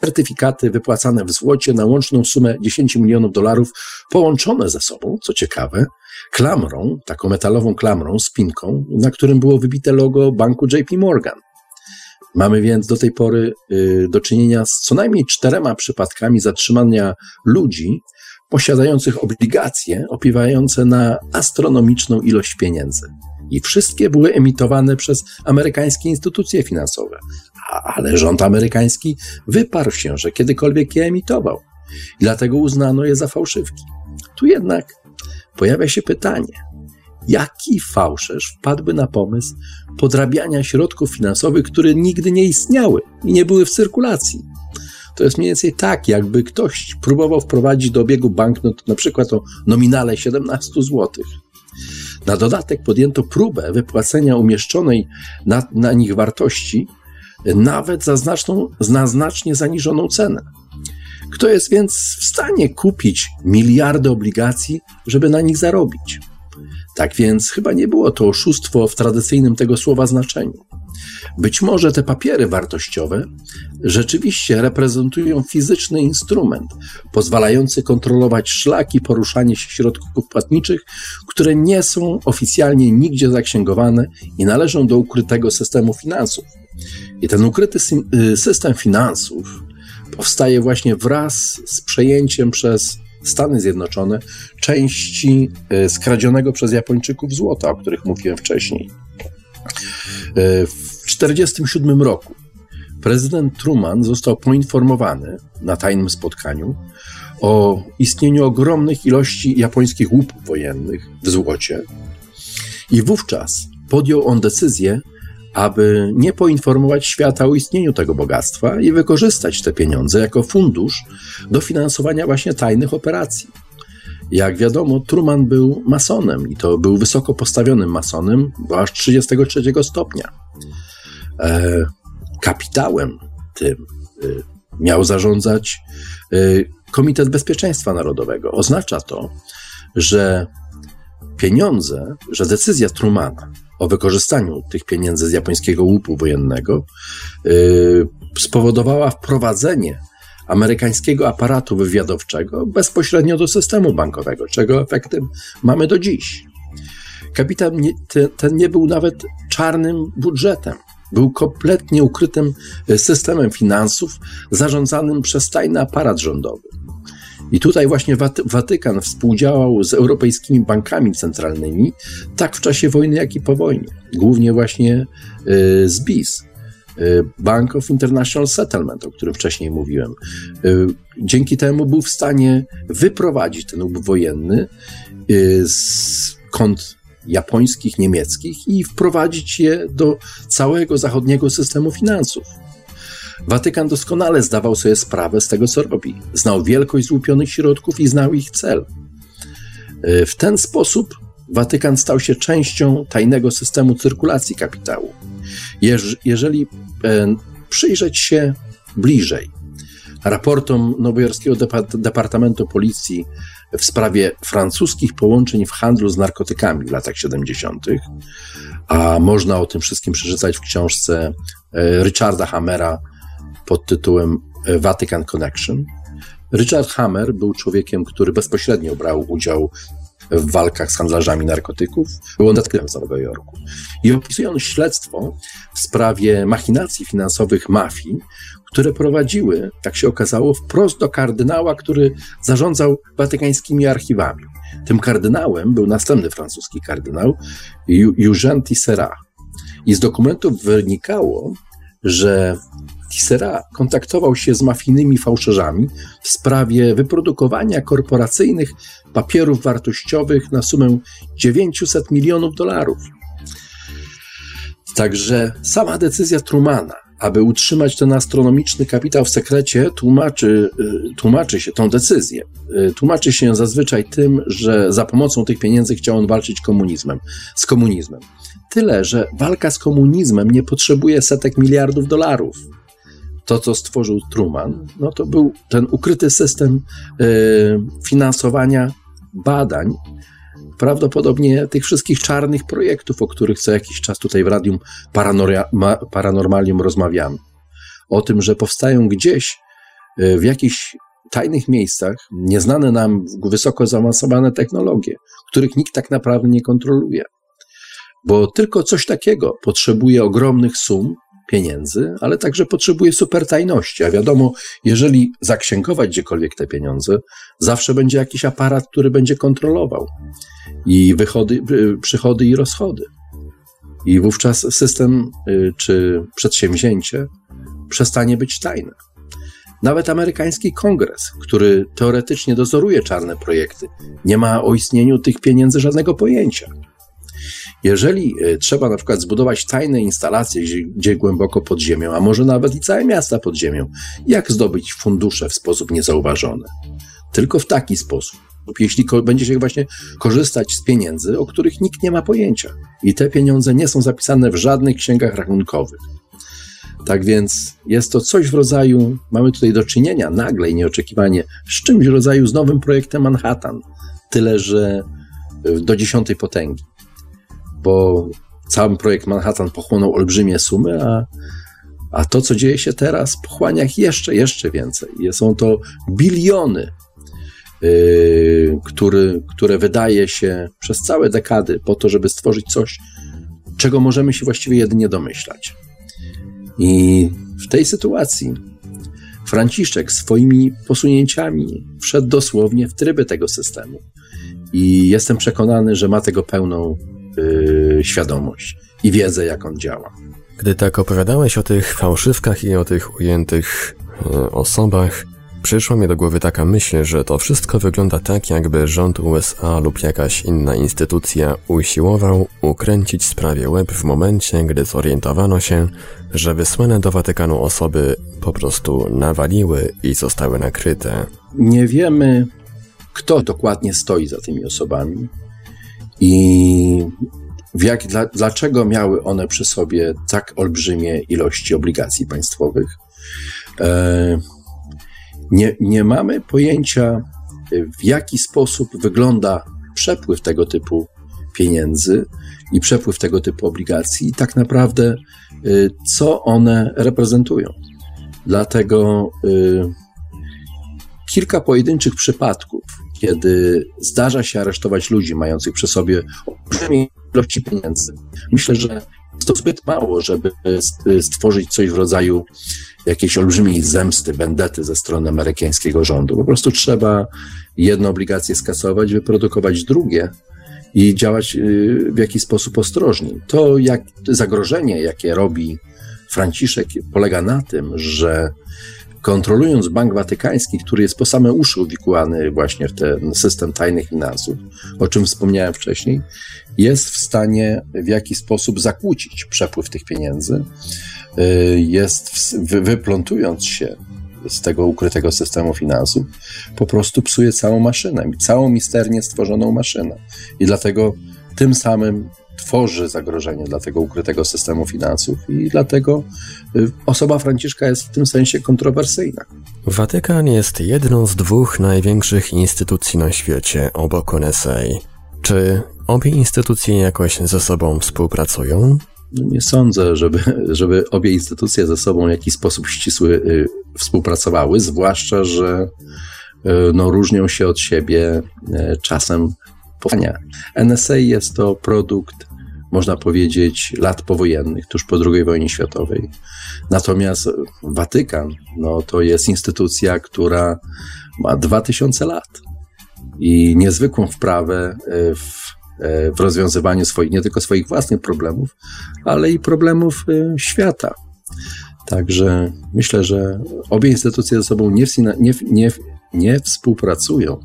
certyfikaty wypłacane w złocie na łączną sumę 10 milionów dolarów, połączone ze sobą, co ciekawe, klamrą, taką metalową klamrą, spinką, na którym było wybite logo banku JP Morgan. Mamy więc do tej pory y, do czynienia z co najmniej czterema przypadkami zatrzymania ludzi posiadających obligacje opiewające na astronomiczną ilość pieniędzy. I wszystkie były emitowane przez amerykańskie instytucje finansowe. Ale rząd amerykański wyparł się, że kiedykolwiek je emitował. I dlatego uznano je za fałszywki. Tu jednak pojawia się pytanie, jaki fałszerz wpadłby na pomysł podrabiania środków finansowych, które nigdy nie istniały i nie były w cyrkulacji. To jest mniej więcej tak, jakby ktoś próbował wprowadzić do obiegu banknot na przykład o nominale 17 zł. Na dodatek podjęto próbę wypłacenia umieszczonej na, na nich wartości nawet za, znaczną, za znacznie zaniżoną cenę. Kto jest więc w stanie kupić miliardy obligacji, żeby na nich zarobić? Tak więc chyba nie było to oszustwo w tradycyjnym tego słowa znaczeniu. Być może te papiery wartościowe rzeczywiście reprezentują fizyczny instrument pozwalający kontrolować szlaki poruszania się środków płatniczych, które nie są oficjalnie nigdzie zaksięgowane i należą do ukrytego systemu finansów. I ten ukryty y, system finansów powstaje właśnie wraz z przejęciem przez Stany Zjednoczone części e, skradzionego przez Japończyków złota, o których mówiłem wcześniej. E, w 1947 roku prezydent Truman został poinformowany na tajnym spotkaniu o istnieniu ogromnych ilości japońskich łupów wojennych w złocie i wówczas podjął on decyzję, aby nie poinformować świata o istnieniu tego bogactwa i wykorzystać te pieniądze jako fundusz do finansowania właśnie tajnych operacji. Jak wiadomo, Truman był masonem i to był wysoko postawionym masonem, bo aż 33 stopnia. E, kapitałem tym y, miał zarządzać y, Komitet Bezpieczeństwa Narodowego. Oznacza to, że pieniądze, że decyzja Trumana o wykorzystaniu tych pieniędzy z japońskiego łupu wojennego yy, spowodowała wprowadzenie amerykańskiego aparatu wywiadowczego bezpośrednio do systemu bankowego, czego efektem mamy do dziś. Kapitan nie, ten nie był nawet czarnym budżetem. Był kompletnie ukrytym systemem finansów zarządzanym przez tajny aparat rządowy. I tutaj właśnie Watykan współdziałał z europejskimi bankami centralnymi, tak w czasie wojny, jak i po wojnie. Głównie właśnie y, z BIS. Y, Bank of International Settlement, o którym wcześniej mówiłem. Y, dzięki temu był w stanie wyprowadzić ten łuk wojenny z kont japońskich, niemieckich i wprowadzić je do całego zachodniego systemu finansów. Watykan doskonale zdawał sobie sprawę z tego, co robi. Znał wielkość złupionych środków i znał ich cel. E, w ten sposób Watykan stał się częścią tajnego systemu cyrkulacji kapitału. Jeżeli e, przyjrzeć się bliżej raportom nowojorskiego Departamentu Policji w sprawie francuskich połączeń w handlu z narkotykami w latach 70., a można o tym wszystkim przeczytać w książce e, Richarda Hammera pod tytułem e, Vatican Connection. Richard Hammer był człowiekiem, który bezpośrednio brał udział w walkach z handlarzami narkotyków. Był on detektywem z Nowego Jorku. I opisuje on śledztwo w sprawie machinacji finansowych mafii, które prowadziły, jak się okazało, wprost do kardynała, który zarządzał watykańskimi archiwami. Tym kardynałem był następny francuski kardynał, Eugène Tissera. I z dokumentów wynikało, że Tissera kontaktował się z mafijnymi fałszerzami w sprawie wyprodukowania korporacyjnych papierów wartościowych na sumę 900 milionów dolarów. Także sama decyzja Trumana, aby utrzymać ten astronomiczny kapitał w sekrecie, tłumaczy, y, tłumaczy się tą decyzję. Y, tłumaczy się zazwyczaj tym, że za pomocą tych pieniędzy chciał on walczyć komunizmem, z komunizmem. Tyle, że walka z komunizmem nie potrzebuje setek miliardów dolarów to, co stworzył Truman, no to był ten ukryty system y, finansowania badań, prawdopodobnie tych wszystkich czarnych projektów, o których co jakiś czas tutaj w Radium Paranormalium rozmawiamy. O tym, że powstają gdzieś y, w jakichś tajnych miejscach nieznane nam wysoko zaawansowane technologie, których nikt tak naprawdę nie kontroluje. Bo tylko coś takiego potrzebuje ogromnych sum, pieniędzy, ale także potrzebuje supertajności. A wiadomo, jeżeli zaksięgować gdziekolwiek te pieniądze, zawsze będzie jakiś aparat, który będzie kontrolował i wychody, y, przychody i rozchody. I wówczas system y, czy przedsięwzięcie przestanie być tajne. Nawet amerykański kongres, który teoretycznie dozoruje czarne projekty, nie ma o istnieniu tych pieniędzy żadnego pojęcia. Jeżeli e, trzeba na przykład zbudować tajne instalacje gdzie głęboko pod ziemią, a może nawet i całe miasta pod ziemią, jak zdobyć fundusze w sposób niezauważony? Tylko w taki sposób. Jeśli będzie się właśnie korzystać z pieniędzy, o których nikt nie ma pojęcia. I te pieniądze nie są zapisane w żadnych księgach rachunkowych. Tak więc jest to coś w rodzaju, mamy tutaj do czynienia nagle i nieoczekiwanie z czymś w rodzaju z nowym projektem Manhattan. Tyle, że do dziesiątej potęgi bo cały projekt Manhattan pochłonął olbrzymie sumy, a, a to, co dzieje się teraz, pochłania jeszcze, jeszcze więcej. Są to biliony, yy, który, które wydaje się przez całe dekady po to, żeby stworzyć coś, czego możemy się właściwie jedynie domyślać. I w tej sytuacji Franciszek swoimi posunięciami wszedł dosłownie w tryby tego systemu. I jestem przekonany, że ma tego pełną yy, świadomość i wiedzę, jak on działa. Gdy tak opowiadałeś o tych fałszywkach i o tych ujętych yy, osobach, przyszła mi do głowy taka myśl, że to wszystko wygląda tak, jakby rząd USA lub jakaś inna instytucja usiłował ukręcić sprawie web w momencie, gdy zorientowano się, że wysłane do Watykanu osoby po prostu nawaliły i zostały nakryte. Nie wiemy, kto dokładnie stoi za tymi osobami. I w jak, dla, dlaczego miały one przy sobie tak olbrzymie ilości obligacji państwowych? E, nie, nie mamy pojęcia, w jaki sposób wygląda przepływ tego typu pieniędzy i przepływ tego typu obligacji, i tak naprawdę e, co one reprezentują. Dlatego e, kilka pojedynczych przypadków kiedy zdarza się aresztować ludzi mających przy sobie olbrzymie ilości pieniędzy. Myślę, że jest to zbyt mało, żeby stworzyć coś w rodzaju jakiejś olbrzymiej zemsty, bendety ze strony amerykańskiego rządu. Po prostu trzeba jedną obligację skasować, wyprodukować drugie i działać y, w jakiś sposób ostrożniej. To jak, zagrożenie, jakie robi Franciszek, polega na tym, że kontrolując Bank Watykański, który jest po same uszy uwikłany właśnie w ten system tajnych finansów, o czym wspomniałem wcześniej, jest w stanie w jakiś sposób zakłócić przepływ tych pieniędzy, y, jest wyplątując się z tego ukrytego systemu finansów, po prostu psuje całą maszynę, całą misternie stworzoną maszynę. I dlatego tym samym tworzy zagrożenie dla tego ukrytego systemu finansów i dlatego y, osoba Franciszka jest w tym sensie kontrowersyjna. Watykan jest jedną z dwóch największych instytucji na świecie obok NSA. Czy obie instytucje jakoś ze sobą współpracują? No nie sądzę, żeby, żeby obie instytucje ze sobą w jakiś sposób ścisły y, współpracowały, zwłaszcza, że y, no, różnią się od siebie czasem powstania. NSA jest to produkt można powiedzieć, lat powojennych, tuż po II wojnie światowej. Natomiast Watykan no, to jest instytucja, która ma 2000 lat i niezwykłą wprawę e, w, e, w rozwiązywaniu swoich, nie tylko swoich własnych problemów, ale i problemów e, świata. Także myślę, że obie instytucje ze sobą nie, nie, nie, nie współpracują.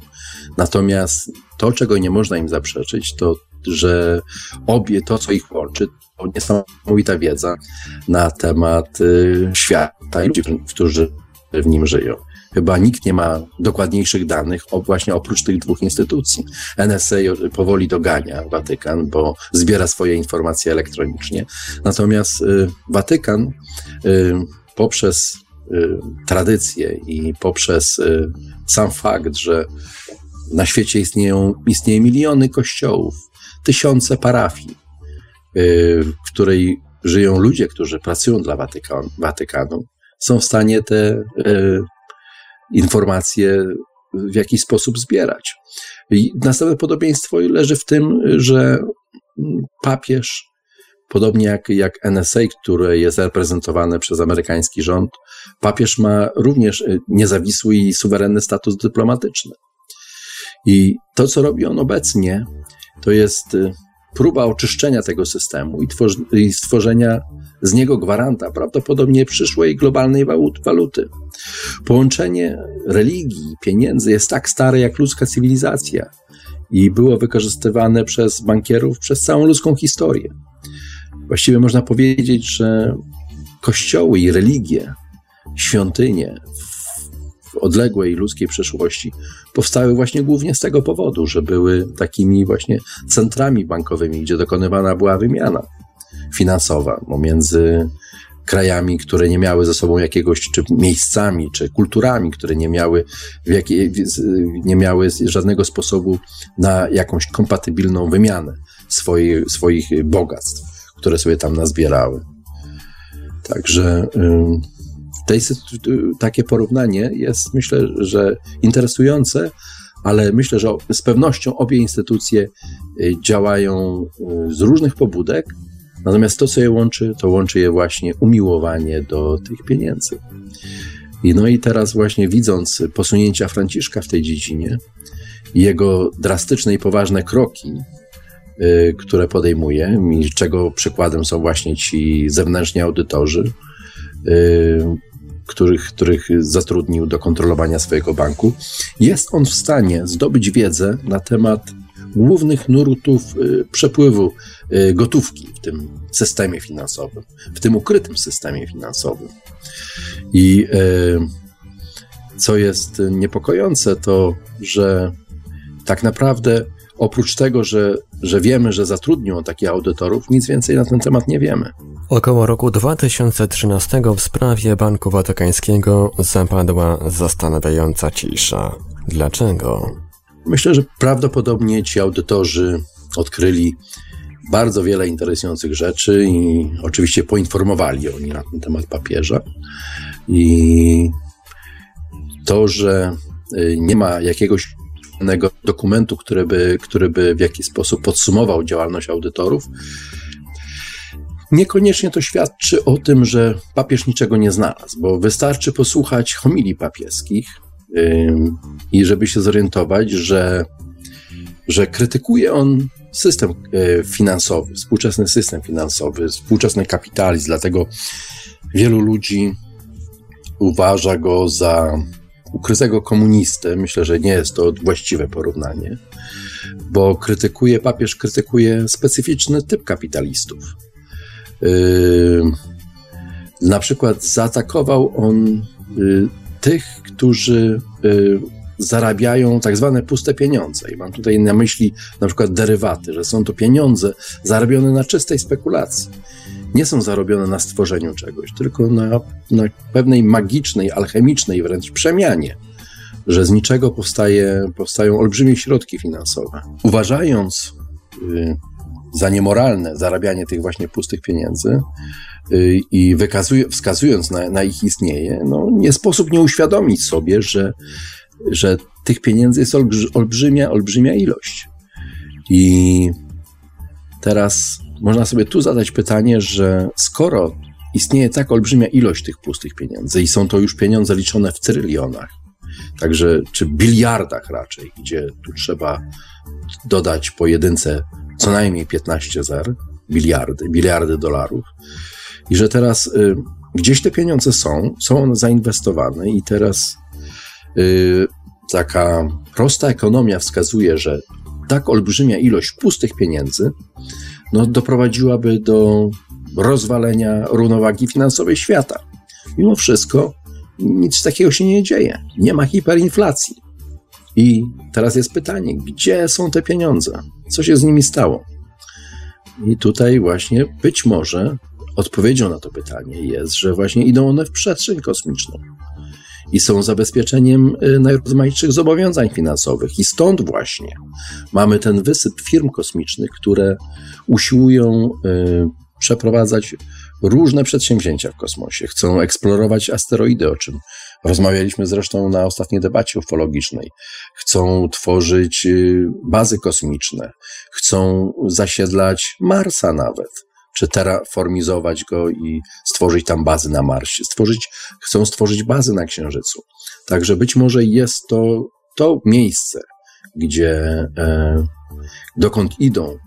Natomiast to, czego nie można im zaprzeczyć, to że obie, to co ich łączy, to niesamowita wiedza na temat y, świata i ludzi, którzy w nim żyją. Chyba nikt nie ma dokładniejszych danych o, właśnie oprócz tych dwóch instytucji. NSA powoli dogania Watykan, bo zbiera swoje informacje elektronicznie. Natomiast y, Watykan y, poprzez y, tradycję i poprzez y, sam fakt, że na świecie istnieją, istnieje miliony kościołów, tysiące parafii, y, w której żyją ludzie, którzy pracują dla Watykan, Watykanu, są w stanie te y, informacje w jakiś sposób zbierać. I następne podobieństwo leży w tym, że papież, podobnie jak, jak NSA, które jest reprezentowane przez amerykański rząd, papież ma również niezawisły i suwerenny status dyplomatyczny. I to, co robi on obecnie, to jest y, próba oczyszczenia tego systemu i, stworzenia z niego gwaranta prawdopodobnie przyszłej globalnej waluty. Połączenie religii i pieniędzy jest tak stare jak ludzka cywilizacja i było wykorzystywane przez bankierów przez całą ludzką historię. Właściwie można powiedzieć, że kościoły i religie, świątynie odległej ludzkiej przeszłości powstały właśnie głównie z tego powodu, że były takimi właśnie centrami bankowymi, gdzie dokonywana była wymiana finansowa pomiędzy krajami, które nie miały ze sobą jakiegoś, czy miejscami, czy kulturami, które nie miały, jakiej, nie miały żadnego sposobu na jakąś kompatybilną wymianę swoich, swoich bogactw, które sobie tam nazbierały. Także tej, takie porównanie jest, myślę, że interesujące, ale myślę, że z pewnością obie instytucje y, działają y, z różnych pobudek, natomiast to, co je łączy, to łączy je właśnie umiłowanie do tych pieniędzy. I no i teraz właśnie widząc posunięcia Franciszka w tej dziedzinie, jego drastyczne i poważne kroki, y, które podejmuje, czego przykładem są właśnie ci zewnętrzni audytorzy, których, których zatrudnił do kontrolowania swojego banku, jest on w stanie zdobyć wiedzę na temat głównych nurtów y, przepływu y, gotówki w tym systemie finansowym, w tym ukrytym systemie finansowym. I y, co jest niepokojące, to że tak naprawdę oprócz tego, że, że wiemy, że zatrudnią takich audytorów, nic więcej na ten temat nie wiemy. Około roku 2013 w sprawie Banku Watykańskiego zapadła zastanawiająca cisza. Dlaczego? Myślę, że prawdopodobnie ci audytorzy odkryli bardzo wiele interesujących rzeczy i oczywiście poinformowali oni na ten temat papieża. I to, że y, nie ma jakiegoś dokumentu, który by, który by w jakiś sposób podsumował działalność audytorów, Niekoniecznie to świadczy o tym, że papież niczego nie znalazł, bo wystarczy posłuchać homilii papieskich i żeby się zorientować, że, że krytykuje on system e, finansowy, współczesny system finansowy, współczesny kapitalizm, dlatego wielu ludzi uważa go za ukrytego komunistę. Myślę, że nie jest to właściwe porównanie, bo krytykuje, papież krytykuje specyficzny typ kapitalistów. Yy, na przykład zaatakował on yy, tych, którzy yy, zarabiają tak zwane puste pieniądze. I mam tutaj na myśli na przykład derywaty, że są to pieniądze zarobione na czystej spekulacji. Nie są zarobione na stworzeniu czegoś, tylko na, na pewnej magicznej, alchemicznej wręcz przemianie, że z niczego powstaje, powstają olbrzymie środki finansowe. Uważając za niemoralne zarabianie tych właśnie pustych pieniędzy y, i wskazując na, na ich istnienie, no nie sposób nie uświadomić sobie, że, że tych pieniędzy jest olbrzymia, olbrzymia ilość. I teraz można sobie tu zadać pytanie, że skoro istnieje tak olbrzymia ilość tych pustych pieniędzy i są to już pieniądze liczone w trylionach, także czy biliardach raczej, gdzie tu trzeba dodać po jedynce co najmniej 15 zer, biliardy, biliardy dolarów. I że teraz y, gdzieś te pieniądze są, są one zainwestowane i teraz yy, taka prosta ekonomia wskazuje, że tak olbrzymia ilość pustych pieniędzy no, doprowadziłaby do rozwalenia równowagi finansowej świata. Mimo wszystko nic takiego się nie dzieje. Nie ma hiperinflacji. I teraz jest pytanie, gdzie są te pieniądze? Co się z nimi stało? I tutaj właśnie być może odpowiedzią na to pytanie jest, że właśnie idą one w przestrzeń kosmiczną i są zabezpieczeniem y, najrozmaitszych zobowiązań finansowych. I stąd właśnie mamy ten wysyp firm kosmicznych, które usiłują y, przeprowadzać różne przedsięwzięcia w kosmosie. Chcą eksplorować asteroidy, o czym rozmawialiśmy zresztą na ostatniej debacie ufologicznej. Chcą tworzyć y, bazy kosmiczne, chcą zasiedlać Marsa nawet czy terraformizować go i stworzyć tam bazy na Marsie. Stworzyć, chcą stworzyć bazy na Księżycu. Także być może jest to to miejsce, gdzie e, dokąd idą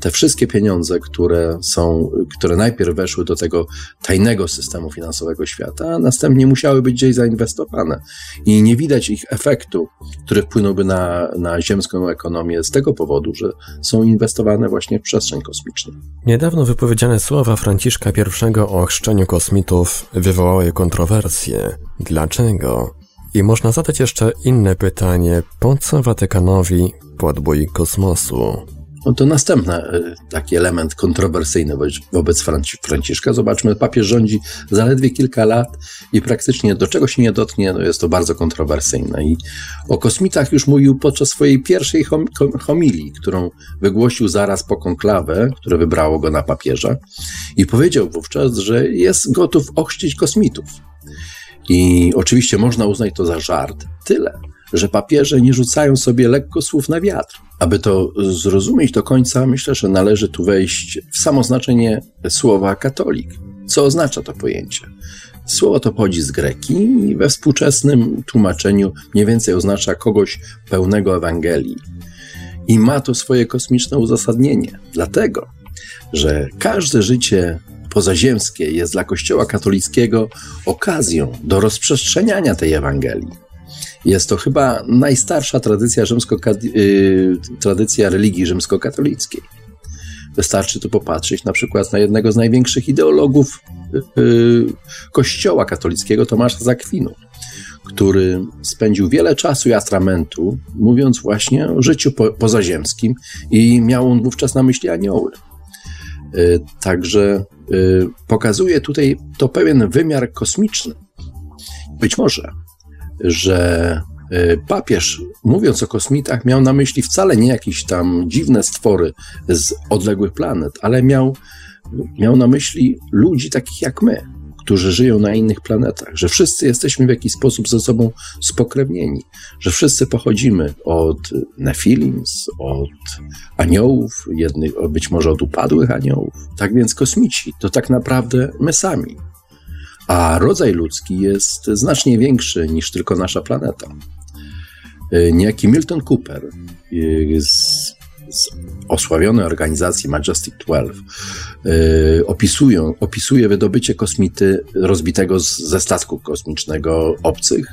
te wszystkie pieniądze, które są, które najpierw weszły do tego tajnego systemu finansowego świata, a następnie musiały być gdzieś zainwestowane. I nie widać ich efektu, który wpłynąłby na, na ziemską ekonomię z tego powodu, że są inwestowane właśnie w przestrzeń kosmiczną. Niedawno wypowiedziane słowa Franciszka I o chrzczeniu kosmitów wywołały kontrowersje. Dlaczego? I można zadać jeszcze inne pytanie, po co Watykanowi podbój kosmosu? No to następny e, taki element kontrowersyjny wobec Franciszka. Zobaczmy, papież rządzi zaledwie kilka lat i praktycznie do czego się nie dotknie, no jest to bardzo kontrowersyjne. I o kosmitach już mówił podczas swojej pierwszej homilii, którą wygłosił zaraz po konklawę, które wybrało go na papieża i powiedział wówczas, że jest gotów ochrzcić kosmitów. I oczywiście można uznać to za żart. Tyle, że papieże nie rzucają sobie lekko słów na wiatr. Aby to zrozumieć do końca, myślę, że należy tu wejść w samo znaczenie słowa katolik. Co oznacza to pojęcie? Słowo to pochodzi z greki i we współczesnym tłumaczeniu mniej więcej oznacza kogoś pełnego Ewangelii. I ma to swoje kosmiczne uzasadnienie, dlatego, że każde życie pozaziemskie jest dla Kościoła katolickiego okazją do rozprzestrzeniania tej Ewangelii. Jest to chyba najstarsza tradycja, yy, tradycja religii rzymskokatolickiej. Wystarczy tu popatrzeć na przykład na jednego z największych ideologów yy, Kościoła katolickiego, Tomasza Zakwinu, który spędził wiele czasu i atramentu mówiąc właśnie o życiu po, pozaziemskim i miał on wówczas na myśli anioły. Yy, także yy, pokazuje tutaj to pewien wymiar kosmiczny. Być może że e, papież, mówiąc o kosmitach, miał na myśli wcale nie jakieś tam dziwne stwory z odległych planet, ale miał, miał na myśli ludzi takich jak my, którzy żyją na innych planetach, że wszyscy jesteśmy w jakiś sposób ze sobą spokrewnieni, że wszyscy pochodzimy od Nefilims, od aniołów, jednych, być może od upadłych aniołów. Tak więc kosmici to tak naprawdę my sami a rodzaj ludzki jest znacznie większy niż tylko nasza planeta. E, niejaki Milton Cooper e, z, z osławionej organizacji Majestic 12 e, opisują, opisuje wydobycie kosmity rozbitego z, ze statku kosmicznego obcych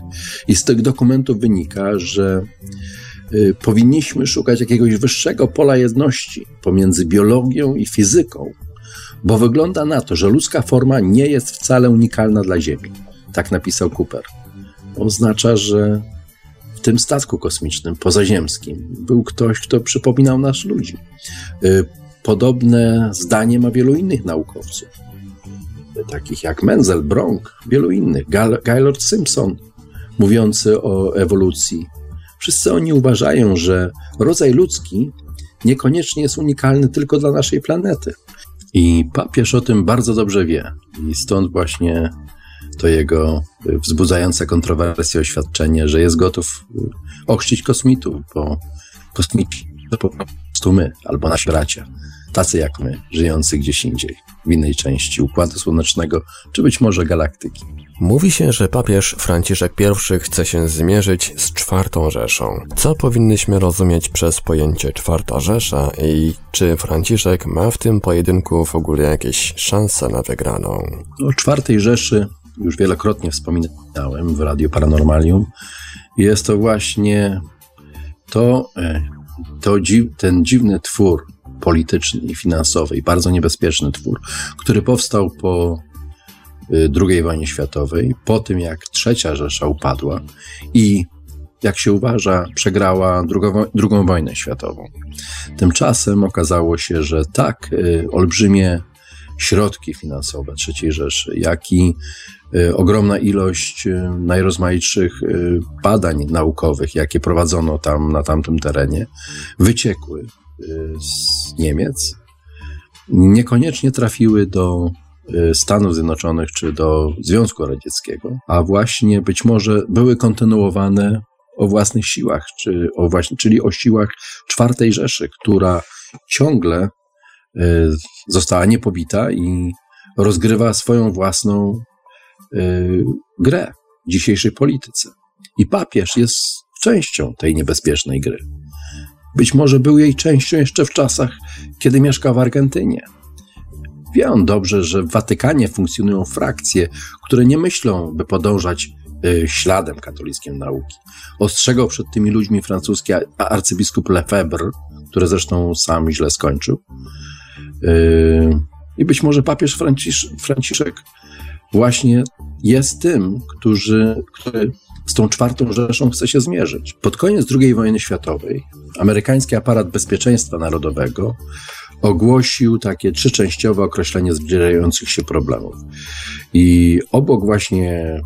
i z tych dokumentów wynika, że powinniśmy szukać jakiegoś wyższego pola jedności pomiędzy biologią i fizyką, bo wygląda na to, że ludzka forma nie jest wcale unikalna dla Ziemi. Tak napisał Cooper. Oznacza, że w tym statku kosmicznym, pozaziemskim, był ktoś, kto przypominał nas ludzi. Y, podobne zdanie ma wielu innych naukowców, takich jak Menzel, Bronk, wielu innych, Gaylord Simpson, mówiący o ewolucji. Wszyscy oni uważają, że rodzaj ludzki niekoniecznie jest unikalny tylko dla naszej planety. I papież o tym bardzo dobrze wie. I stąd właśnie to jego wzbudzające kontrowersje oświadczenie, że jest gotów ochrzcić kosmitów, bo kosmici to po prostu my, albo nasi bracia. tacy jak my, żyjący gdzieś indziej, w innej części Układu Słonecznego, czy być może galaktyki. Mówi się, że papież Franciszek I chce się zmierzyć z czwartą Rzeszą. Co powinniśmy rozumieć przez pojęcie czwarta Rzesza i czy Franciszek ma w tym pojedynku w ogóle jakieś szanse na wygraną? O czwartej Rzeszy już wielokrotnie wspominałem w Radio Paranormalium. Jest to właśnie to, e, to ten dziwny twór polityczny i finansowy i bardzo niebezpieczny twór, który powstał po II wojnie światowej, po tym jak trzecia Rzesza upadła i jak się uważa, przegrała drugą, drugą wojnę światową. Tymczasem okazało się, że tak y, olbrzymie środki finansowe III Rzeszy, jak i y, ogromna ilość najrozmaitszych badań naukowych, jakie prowadzono tam na tamtym terenie, wyciekły z Niemiec niekoniecznie trafiły do y, Stanów Zjednoczonych czy do Związku Radzieckiego, a właśnie być może były kontynuowane o własnych siłach, czy o właśnie, czyli o siłach czwartej Rzeszy, która ciągle y, została niepobita i rozgrywa swoją własną y, grę w dzisiejszej polityce. I papież jest częścią tej niebezpiecznej gry. Być może był jej częścią jeszcze w czasach, kiedy mieszkał w Argentynie. Wie on dobrze, że w Watykanie funkcjonują frakcje, które nie myślą, by podążać y, śladem katolickim nauki. Ostrzegał przed tymi ludźmi francuski arcybiskup Lefebvre, który zresztą sam źle skończył. Y, I być może papież Francisz, Franciszek właśnie jest tym, który, który z tą czwartą Rzeszą chce się zmierzyć. Pod koniec II wojny światowej amerykański aparat bezpieczeństwa narodowego ogłosił takie trzyczęściowe określenie zbliżających się problemów. I obok właśnie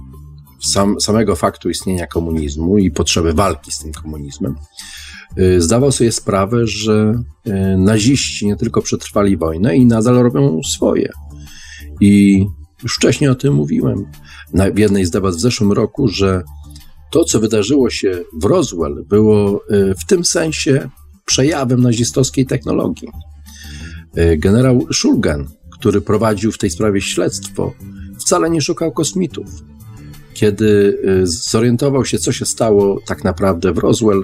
sam, samego faktu istnienia komunizmu i potrzeby walki z tym komunizmem, y, zdawał sobie sprawę, że y, naziści nie tylko przetrwali wojnę i nadal robią swoje. I już wcześniej o tym mówiłem w jednej z debat w zeszłym roku, że to, co wydarzyło się w Roswell, było y, w tym sensie przejawem nazistowskiej technologii. Y, generał Schulgen, który prowadził w tej sprawie śledztwo, wcale nie szukał kosmitów. Kiedy y, zorientował się, co się stało tak naprawdę w Roswell,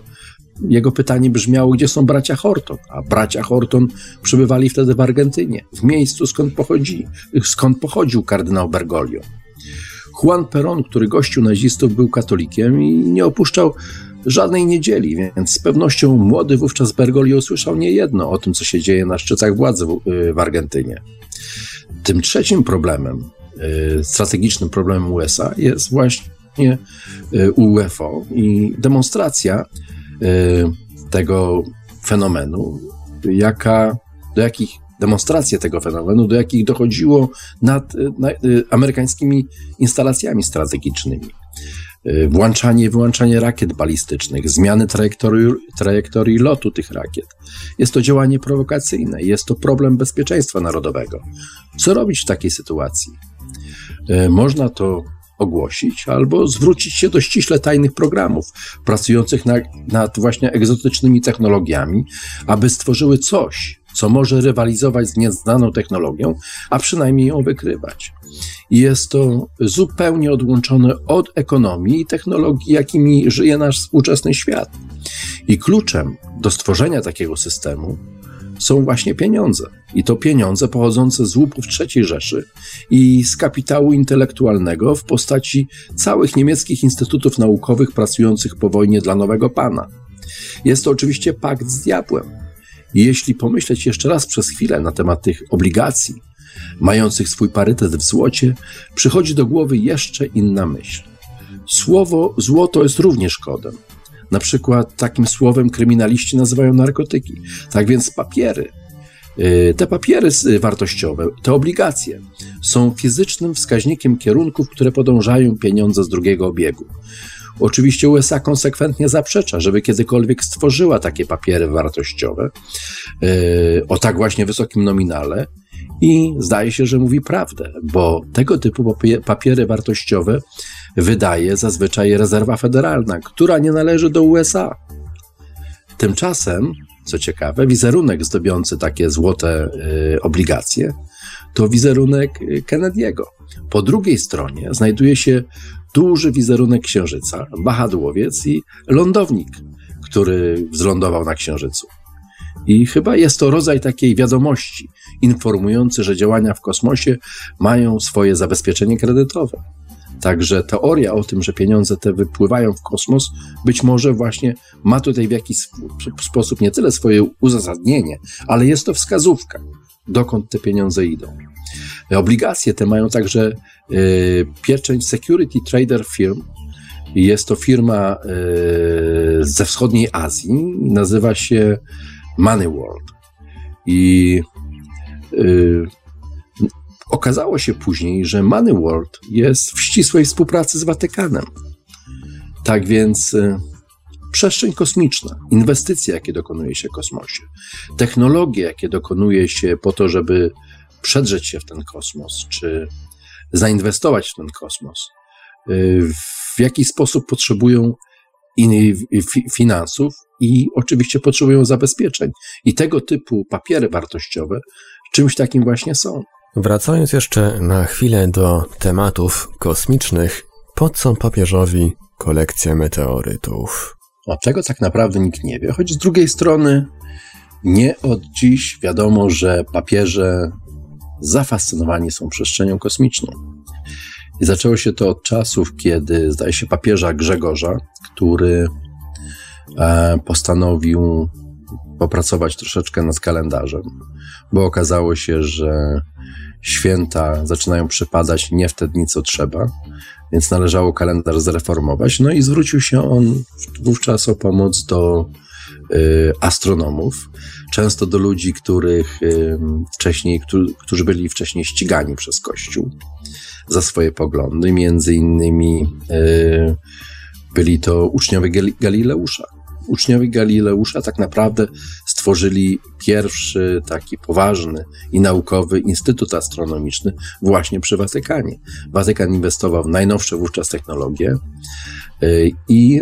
jego pytanie brzmiało, gdzie są bracia Horton? A bracia Horton przybywali wtedy w Argentynie, w miejscu skąd, pochodzi, skąd pochodził kardynał Bergoglio. Juan Perón, który gościł nazistów, był katolikiem i nie opuszczał żadnej niedzieli, więc z pewnością młody wówczas Bergoglio usłyszał niejedno o tym, co się dzieje na szczytach władzy w, y, w Argentynie. Tym trzecim problemem, y, strategicznym problemem USA jest właśnie y, UFO i demonstracja tego fenomenu, jaka, do jakich demonstracje tego fenomenu, do jakich dochodziło nad, nad amerykańskimi instalacjami strategicznymi. Y, włączanie wyłączanie rakiet balistycznych, zmiany trajektorii, trajektorii lotu tych rakiet. Jest to działanie prowokacyjne, jest to problem bezpieczeństwa narodowego. Co robić w takiej sytuacji? Y, można to ogłosić, albo zwrócić się do ściśle tajnych programów pracujących nad, nad właśnie egzotycznymi technologiami, aby stworzyły coś, co może rywalizować z nieznaną technologią, a przynajmniej ją wykrywać. Jest to zupełnie odłączone od ekonomii i technologii, jakimi żyje nasz współczesny świat. I kluczem do stworzenia takiego systemu są właśnie pieniądze. I to pieniądze pochodzące z łupów III Rzeszy i z kapitału intelektualnego w postaci całych niemieckich instytutów naukowych pracujących po wojnie dla nowego pana. Jest to oczywiście pakt z diabłem, jeśli pomyśleć jeszcze raz przez chwilę na temat tych obligacji, mających swój parytet w złocie, przychodzi do głowy jeszcze inna myśl. Słowo złoto jest również kodem. Na przykład takim słowem kryminaliści nazywają narkotyki. Tak więc papiery, y, te papiery wartościowe, te obligacje są fizycznym wskaźnikiem kierunków, które podążają pieniądze z drugiego obiegu. Oczywiście USA konsekwentnie zaprzecza, żeby kiedykolwiek stworzyła takie papiery wartościowe yy, o tak właśnie wysokim nominale i zdaje się, że mówi prawdę, bo tego typu papiery wartościowe wydaje zazwyczaj rezerwa federalna, która nie należy do USA. Tymczasem co ciekawe, wizerunek zdobiący takie złote y, obligacje to wizerunek Kennedy'ego. Po drugiej stronie znajduje się duży wizerunek księżyca, wahadłowiec i lądownik, który wzlądował na księżycu. I chyba jest to rodzaj takiej wiadomości informujący, że działania w kosmosie mają swoje zabezpieczenie kredytowe. Także teoria o tym, że pieniądze te wypływają w kosmos, być może właśnie ma tutaj w jakiś sposób nie tyle swoje uzasadnienie, ale jest to wskazówka, dokąd te pieniądze idą. Obligacje te mają także y, pieczęć Security Trader Firm. Jest to firma y, ze wschodniej Azji, nazywa się Money World. I y, okazało się później, że Money World jest w ścisłej współpracy z Watykanem. Tak więc y, przestrzeń kosmiczna, inwestycje, jakie dokonuje się w kosmosie, technologie, jakie dokonuje się po to, żeby przedrzeć się w ten kosmos, czy zainwestować w ten kosmos, y, w jaki sposób potrzebują finansów i oczywiście potrzebują zabezpieczeń. I tego typu papiery wartościowe czymś takim właśnie są. Wracając jeszcze na chwilę do tematów kosmicznych, po co papieżowi kolekcja meteorytów? O czego tak naprawdę nikt nie wie, choć z drugiej strony nie od dziś wiadomo, że papieże zafascynowani są przestrzenią kosmiczną. I zaczęło się to od czasów, kiedy, zdaje się, papieża Grzegorza, który e, postanowił popracować troszeczkę nad kalendarzem, bo okazało się, że święta zaczynają przypadać nie w te dni, co trzeba, więc należało kalendarz zreformować. No i zwrócił się on wówczas o pomoc do astronomów, często do ludzi, których y, wcześniej, którzy byli wcześniej ścigani przez Kościół za swoje poglądy. Między innymi y, byli to uczniowie Galileusza. Uczniowie Galileusza tak naprawdę stworzyli pierwszy taki poważny i naukowy instytut astronomiczny właśnie przy Watykanie. Watykan inwestował w najnowsze wówczas technologie y, i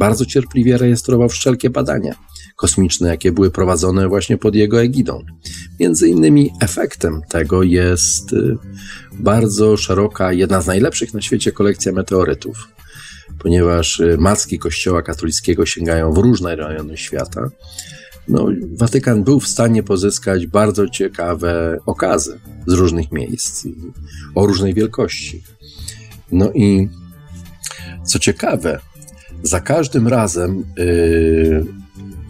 bardzo cierpliwie rejestrował wszelkie badania kosmiczne, jakie były prowadzone właśnie pod jego egidą. Między innymi efektem tego jest y, bardzo szeroka, jedna z najlepszych na świecie kolekcja meteorytów, ponieważ y, macki Kościoła katolickiego sięgają w różne rejony świata. No, Watykan był w stanie pozyskać bardzo ciekawe okazy z różnych miejsc o różnej wielkości. No i co ciekawe, za każdym razem yy,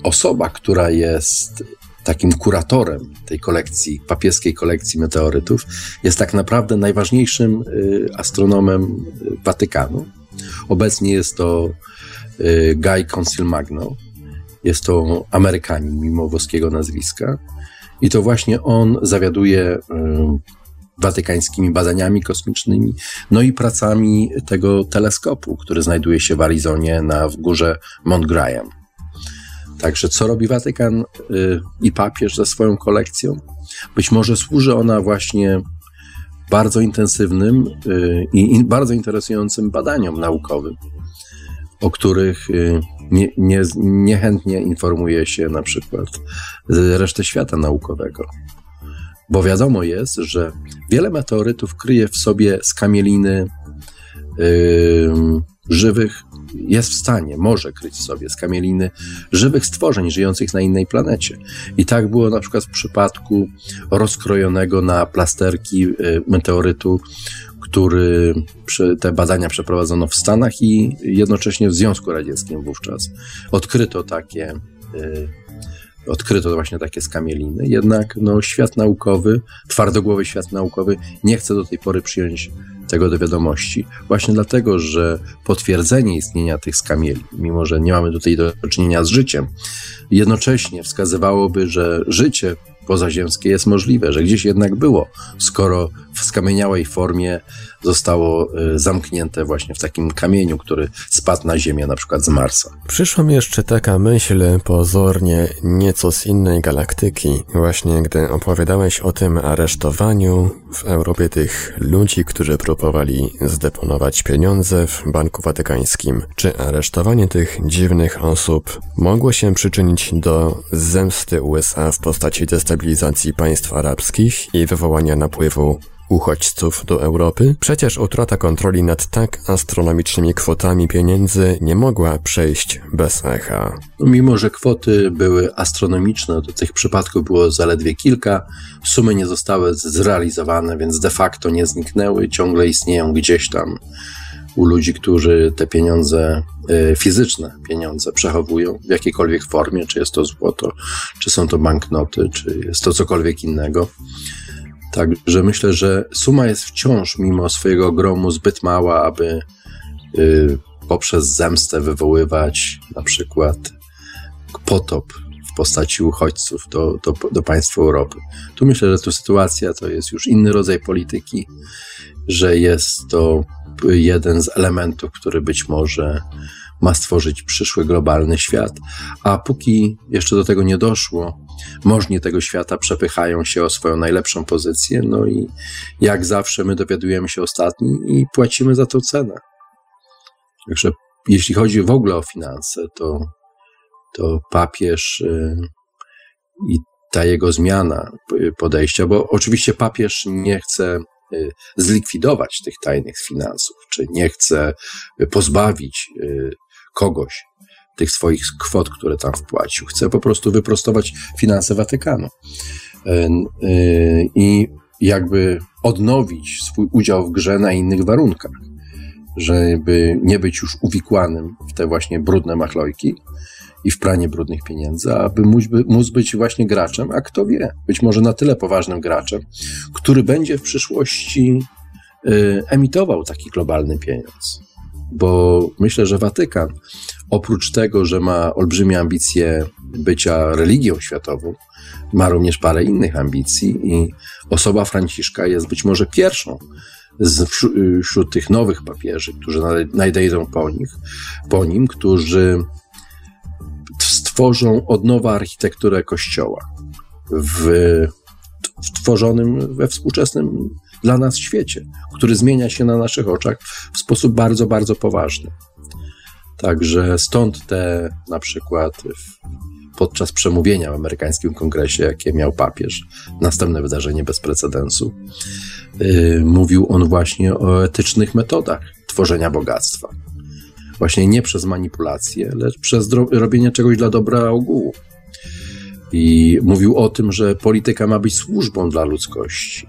osoba, która jest takim kuratorem tej kolekcji, papieskiej kolekcji meteorytów, jest tak naprawdę najważniejszym y, astronomem Watykanu. Obecnie jest to y, Guy Consilmagno. Jest to Amerykanin mimo włoskiego nazwiska. I to właśnie on zawiaduje y, watykańskimi badaniami kosmicznymi, no i pracami tego teleskopu, który znajduje się w Arizonie na w górze Mount Graham. Także co robi Watykan y, i papież ze swoją kolekcją? Być może służy ona właśnie bardzo intensywnym y, i bardzo interesującym badaniom naukowym, o których y, nie, nie, niechętnie informuje się na przykład resztę świata naukowego. Bo wiadomo jest, że wiele meteorytów kryje w sobie skamieliny yy, żywych jest w stanie, może kryć w sobie skamieliny żywych stworzeń żyjących na innej planecie. I tak było na przykład w przypadku rozkrojonego na plasterki y, meteorytu, który te badania przeprowadzono w Stanach i jednocześnie w Związku Radzieckim wówczas. Odkryto takie y, odkryto właśnie takie skamieliny, jednak no, świat naukowy, twardogłowy świat naukowy nie chce do tej pory przyjąć tego do wiadomości. Właśnie dlatego, że potwierdzenie istnienia tych skamieli, mimo że nie mamy tutaj do czynienia z życiem, jednocześnie wskazywałoby, że życie pozaziemskie jest możliwe, że gdzieś jednak było, skoro skamieniałej formie zostało y, zamknięte właśnie w takim kamieniu, który spadł na Ziemię, na przykład z Marsa. Przyszła mi jeszcze taka myśl, pozornie nieco z innej galaktyki, właśnie gdy opowiadałeś o tym aresztowaniu w Europie tych ludzi, którzy próbowali zdeponować pieniądze w Banku Watykańskim. Czy aresztowanie tych dziwnych osób mogło się przyczynić do zemsty USA w postaci destabilizacji państw arabskich i wywołania napływu uchodźców do Europy? Przecież utrata kontroli nad tak astronomicznymi kwotami pieniędzy nie mogła przejść bez echa. Mimo, że kwoty były astronomiczne, to tych przypadków było zaledwie kilka, sumy nie zostały zrealizowane, więc de facto nie zniknęły, ciągle istnieją gdzieś tam u ludzi, którzy te pieniądze, y, fizyczne pieniądze przechowują w jakiejkolwiek formie, czy jest to złoto, czy są to banknoty, czy jest to cokolwiek innego. Także myślę, że suma jest wciąż, mimo swojego ogromu, zbyt mała, aby y, poprzez zemstę wywoływać na przykład potop w postaci uchodźców do, do, do państw Europy. Tu myślę, że tu sytuacja to jest już inny rodzaj polityki, że jest to jeden z elementów, który być może ma stworzyć przyszły globalny świat. A póki jeszcze do tego nie doszło, możni tego świata przepychają się o swoją najlepszą pozycję, no i jak zawsze my dowiadujemy się ostatni i płacimy za to cenę. Także jeśli chodzi w ogóle o finanse, to, to papież y, i ta jego zmiana podejścia, bo oczywiście papież nie chce zlikwidować tych tajnych finansów, czy nie chce pozbawić y, kogoś tych swoich kwot, które tam wpłacił. Chce po prostu wyprostować finanse Watykanu. I jakby odnowić swój udział w grze na innych warunkach, żeby nie być już uwikłanym w te właśnie brudne machlojki i w pranie brudnych pieniędzy, aby móc, móc być właśnie graczem, a kto wie, być może na tyle poważnym graczem, który będzie w przyszłości e, emitował taki globalny pieniądz. Bo myślę, że Watykan, oprócz tego, że ma olbrzymie ambicje bycia religią światową, ma również parę innych ambicji i osoba Franciszka jest być może pierwszą z, wśród tych nowych papieży, którzy nadejdą po, nich, po nim, którzy stworzą od nowa architekturę Kościoła w, w tworzonym we współczesnym dla nas świecie, który zmienia się na naszych oczach w sposób bardzo, bardzo poważny. Także stąd te na przykład podczas przemówienia w amerykańskim kongresie, jakie miał papież, następne wydarzenie bez precedensu, yy, mówił on właśnie o etycznych metodach tworzenia bogactwa. Właśnie nie przez manipulację, lecz przez robienie czegoś dla dobra ogółu. I mówił o tym, że polityka ma być służbą dla ludzkości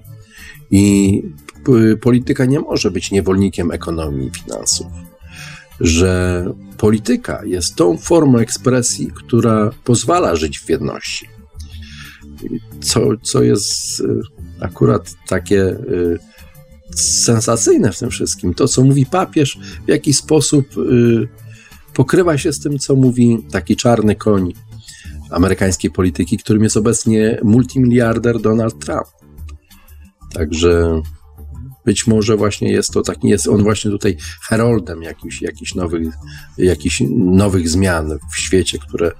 i polityka nie może być niewolnikiem ekonomii i finansów. Że polityka jest tą formą ekspresji, która pozwala żyć w jedności. Co, co jest y, akurat takie y, sensacyjne w tym wszystkim. To, co mówi papież, w jaki sposób y, pokrywa się z tym, co mówi taki czarny koń amerykańskiej polityki, którym jest obecnie multimiliarder Donald Trump. Także być może właśnie jest to taki, jest on właśnie tutaj heroldem jakichś, jakichś, nowych, jakichś nowych zmian w świecie, które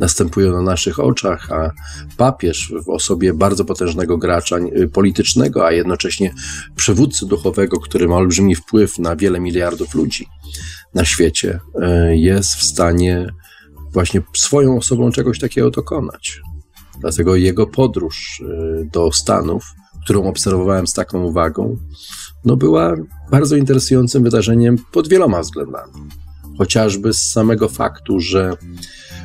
następują na naszych oczach, a papież w osobie bardzo potężnego gracza politycznego, a jednocześnie przywódcy duchowego, który ma olbrzymi wpływ na wiele miliardów ludzi na świecie, e, jest w stanie właśnie swoją osobą czegoś takiego dokonać. Dlatego jego podróż e, do Stanów którą obserwowałem z taką uwagą, no była bardzo interesującym wydarzeniem pod wieloma względami. Chociażby z samego faktu, że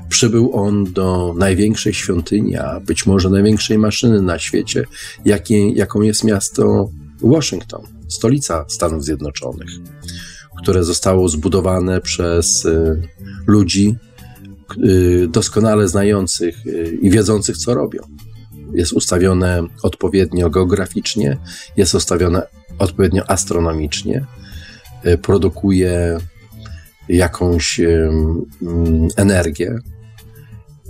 przybył on do największej świątyni, a być może największej maszyny na świecie, jakie, jaką jest miasto Washington, stolica Stanów Zjednoczonych, które zostało zbudowane przez y, ludzi y, doskonale znających y, i wiedzących, co robią jest ustawione odpowiednio geograficznie, jest ustawione odpowiednio astronomicznie, e, produkuje jakąś energię.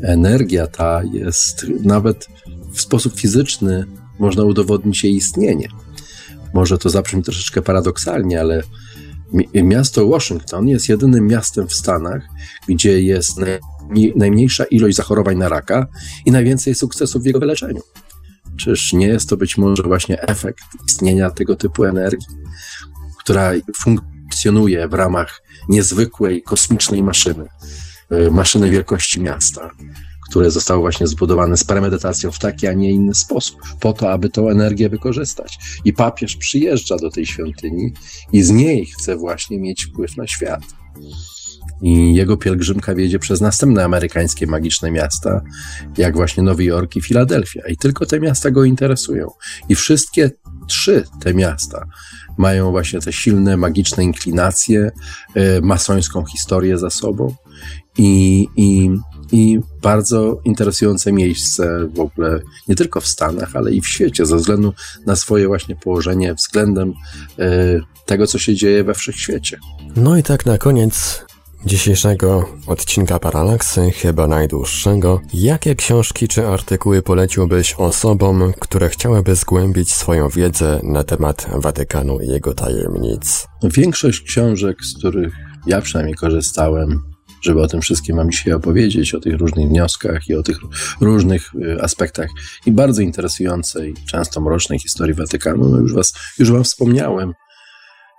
Energia ta jest nawet w sposób fizyczny można udowodnić jej istnienie, może to zabrzmi troszeczkę paradoksalnie, ale miasto Washington jest jedynym miastem w Stanach, gdzie jest najmniejsza ilość zachorowań na raka i najwięcej sukcesów w jego wyleczeniu. Czyż nie jest to być może właśnie efekt istnienia tego typu energii, która funkcjonuje w ramach niezwykłej kosmicznej maszyny, e, maszyny wielkości miasta, które zostało właśnie zbudowane z premedytacją w taki, a nie inny sposób, po to, aby tą energię wykorzystać. I papież przyjeżdża do tej świątyni i z niej chce właśnie mieć wpływ na świat. I jego pielgrzymka wiedzie przez następne amerykańskie magiczne miasta, jak właśnie Nowy Jork i Filadelfia. I tylko te miasta go interesują. I wszystkie trzy te miasta mają właśnie te silne, magiczne inklinacje, e, masońską historię za sobą i, i, i bardzo interesujące miejsce w ogóle nie tylko w Stanach, ale i w świecie, ze względu na swoje właśnie położenie względem e, tego, co się dzieje we wszechświecie. No i tak na koniec dzisiejszego odcinka Paralaksy, chyba najdłuższego, jakie książki czy artykuły poleciłbyś osobom, które chciałyby zgłębić swoją wiedzę na temat Watykanu i jego tajemnic? Większość książek, z których ja przynajmniej korzystałem, żeby o tym wszystkim Wam dzisiaj opowiedzieć, o tych różnych wnioskach i o tych różnych y, aspektach i bardzo interesującej, często mrocznej historii Watykanu. No już, was, już Wam wspomniałem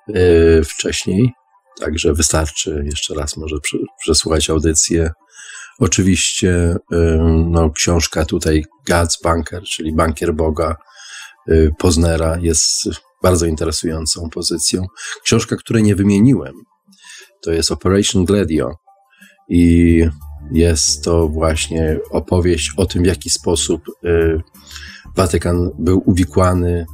yy, wcześniej, Także wystarczy jeszcze raz może przesłuchać audycję. Oczywiście no, książka tutaj God's Banker, czyli Bankier Boga y, Poznera jest bardzo interesującą pozycją. Książka, której nie wymieniłem, to jest Operation Gladio i jest to właśnie opowieść o tym, w jaki sposób y, Watykan był uwikłany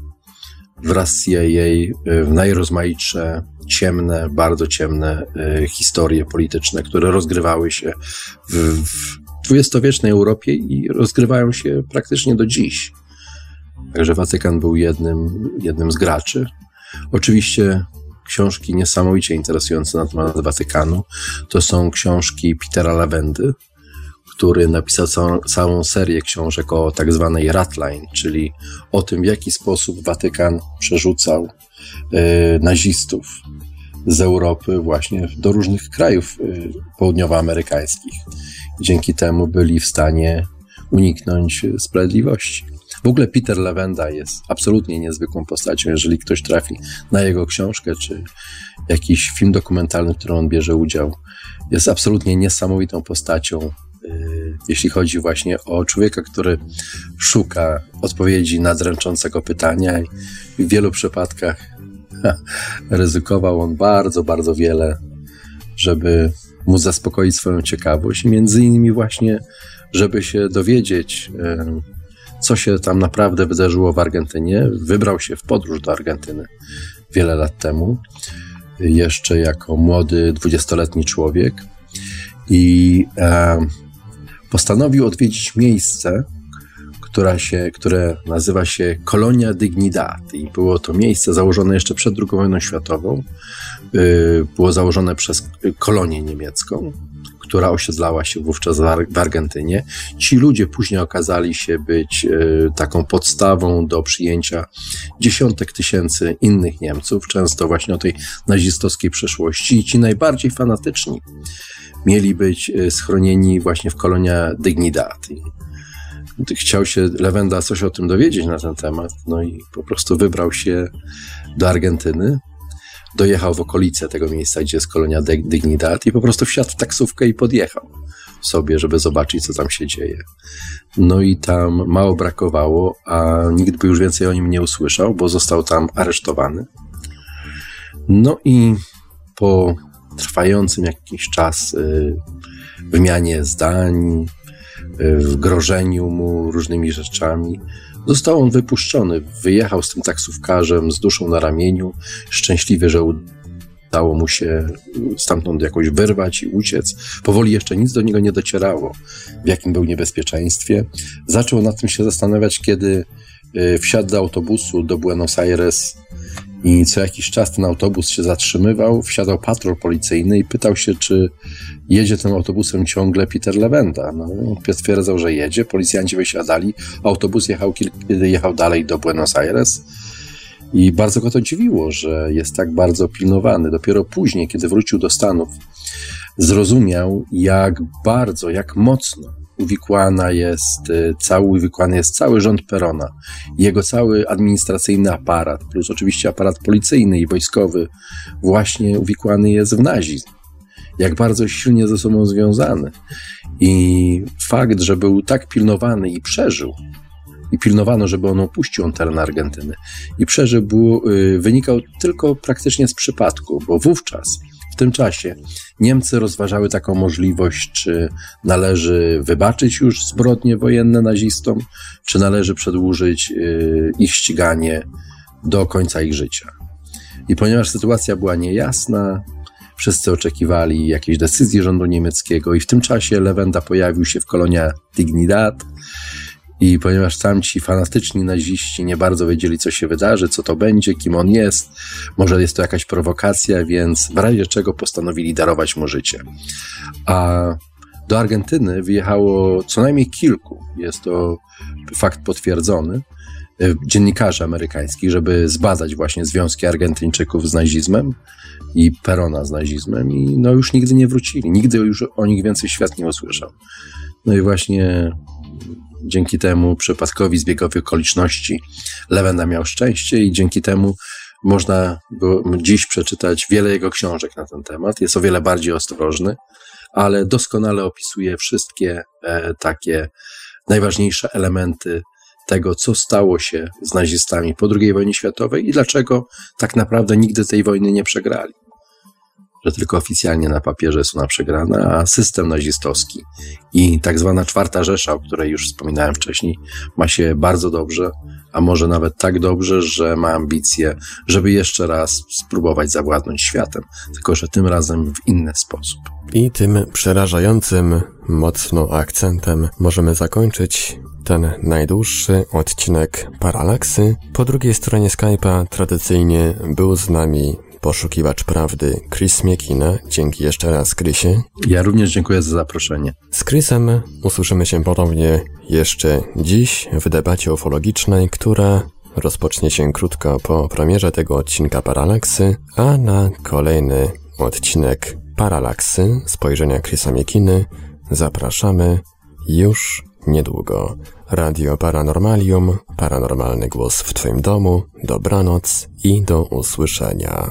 wraz z CIA y, w najrozmaitsze ciemne, bardzo ciemne y, historie polityczne, które rozgrywały się w, w dwudziestowiecznej Europie i rozgrywają się praktycznie do dziś. Także Watykan był jednym, jednym z graczy. Oczywiście książki niesamowicie interesujące na temat Watykanu to są książki Petera Lavendy, który napisał całą, całą serię książek o tak zwanej Ratline, czyli o tym, w jaki sposób Watykan przerzucał y, nazistów z Europy właśnie do różnych krajów y, południowoamerykańskich. Dzięki temu byli w stanie uniknąć sprawiedliwości. W ogóle Peter Lewenda jest absolutnie niezwykłą postacią. Jeżeli ktoś trafi na jego książkę, czy jakiś film dokumentalny, w którym on bierze udział, jest absolutnie niesamowitą postacią. Y, jeśli chodzi właśnie o człowieka, który szuka odpowiedzi na dręczącego pytania i w wielu przypadkach ryzykował on bardzo, bardzo wiele, żeby mu zaspokoić swoją ciekawość między innymi właśnie, żeby się dowiedzieć, e, co się tam naprawdę wydarzyło w Argentynie. Wybrał się w podróż do Argentyny wiele lat temu, jeszcze jako młody, dwudziestoletni człowiek i e, postanowił odwiedzić miejsce, która się, które nazywa się Kolonia Dignidad i było to miejsce założone jeszcze przed II wojną światową. Y, było założone przez kolonię niemiecką, która osiedlała się wówczas w Argentynie. Ci ludzie później okazali się być y, taką podstawą do przyjęcia dziesiątek tysięcy innych Niemców, często właśnie o tej nazistowskiej przeszłości. I ci najbardziej fanatyczni mieli być y, schronieni właśnie w kolonia Dignidad chciał się Lewenda coś o tym dowiedzieć na ten temat, no i po prostu wybrał się do Argentyny, dojechał w okolice tego miejsca, gdzie jest kolonia Dignidad i po prostu wsiadł w taksówkę i podjechał sobie, żeby zobaczyć, co tam się dzieje. No i tam mało brakowało, a nikt by już więcej o nim nie usłyszał, bo został tam aresztowany. No i po trwającym jakiś czas y, wymianie zdań, w grożeniu mu różnymi rzeczami. Został on wypuszczony, wyjechał z tym taksówkarzem z duszą na ramieniu, szczęśliwy, że udało mu się stamtąd jakoś wyrwać i uciec. Powoli jeszcze nic do niego nie docierało, w jakim był niebezpieczeństwie. Zaczął nad tym się zastanawiać, kiedy y, wsiadł do autobusu do Buenos Aires i co jakiś czas ten autobus się zatrzymywał, wsiadał patrol policyjny i pytał się, czy jedzie tym autobusem ciągle Peter Lewenda. No, twierdzał, że jedzie, policjanci wysiadali, autobus jechał, jechał dalej do Buenos Aires I bardzo go to dziwiło, że jest tak bardzo pilnowany. Dopiero później, kiedy wrócił do Stanów, zrozumiał, jak bardzo, jak mocno uwikłana jest, y, cały uwikłany jest cały rząd Perona, jego cały administracyjny aparat, plus oczywiście aparat policyjny i wojskowy, właśnie uwikłany jest w nazizm. Jak bardzo silnie ze sobą związany. I fakt, że był tak pilnowany i przeżył, i pilnowano, żeby on opuścił teren Argentyny i przeżył, był, y, wynikał tylko praktycznie z przypadku, bo wówczas w tym czasie Niemcy rozważały taką możliwość, czy należy wybaczyć już zbrodnie wojenne nazistom, czy należy przedłużyć y, ich ściganie do końca ich życia. I ponieważ sytuacja była niejasna, wszyscy oczekiwali jakiejś decyzji rządu niemieckiego i w tym czasie Lewenda pojawił się w kolonia Dignidad, i ponieważ tamci fanatyczni naziści nie bardzo wiedzieli, co się wydarzy, co to będzie, kim on jest, może jest to jakaś prowokacja, więc w razie czego postanowili darować mu życie. A do Argentyny wyjechało co najmniej kilku, jest to fakt potwierdzony, e, dziennikarzy amerykańskich, żeby zbadać właśnie związki Argentyńczyków z nazizmem i Perona z nazizmem i no już nigdy nie wrócili, nigdy już o nich więcej świat nie usłyszał. No i właśnie dzięki temu przypadkowi zbiegowi okoliczności Lewenda miał szczęście i dzięki temu można dziś przeczytać wiele jego książek na ten temat. Jest o wiele bardziej ostrożny, ale doskonale opisuje wszystkie e, takie najważniejsze elementy tego, co stało się z nazistami po II wojnie światowej i dlaczego tak naprawdę nigdy tej wojny nie przegrali że tylko oficjalnie na papierze jest ona przegrana, a system nazistowski i tak zwana czwarta Rzesza, o której już wspominałem wcześniej, ma się bardzo dobrze, a może nawet tak dobrze, że ma ambicje, żeby jeszcze raz spróbować zawładnąć światem, tylko że tym razem w inny sposób. I tym przerażającym mocno akcentem możemy zakończyć ten najdłuższy odcinek Paralaksy. Po drugiej stronie Skype'a tradycyjnie był z nami poszukiwacz prawdy Chris Miekina. Dzięki jeszcze raz, Chrisie. Ja również dziękuję za zaproszenie. Z Chrisem usłyszymy się ponownie jeszcze dziś w debacie ufologicznej, która rozpocznie się krótko po premierze tego odcinka Paralaksy, a na kolejny odcinek Paralaksy spojrzenia Chrisa Miekiny zapraszamy już niedługo. Radio Paranormalium, paranormalny głos w Twoim domu, dobranoc i do usłyszenia.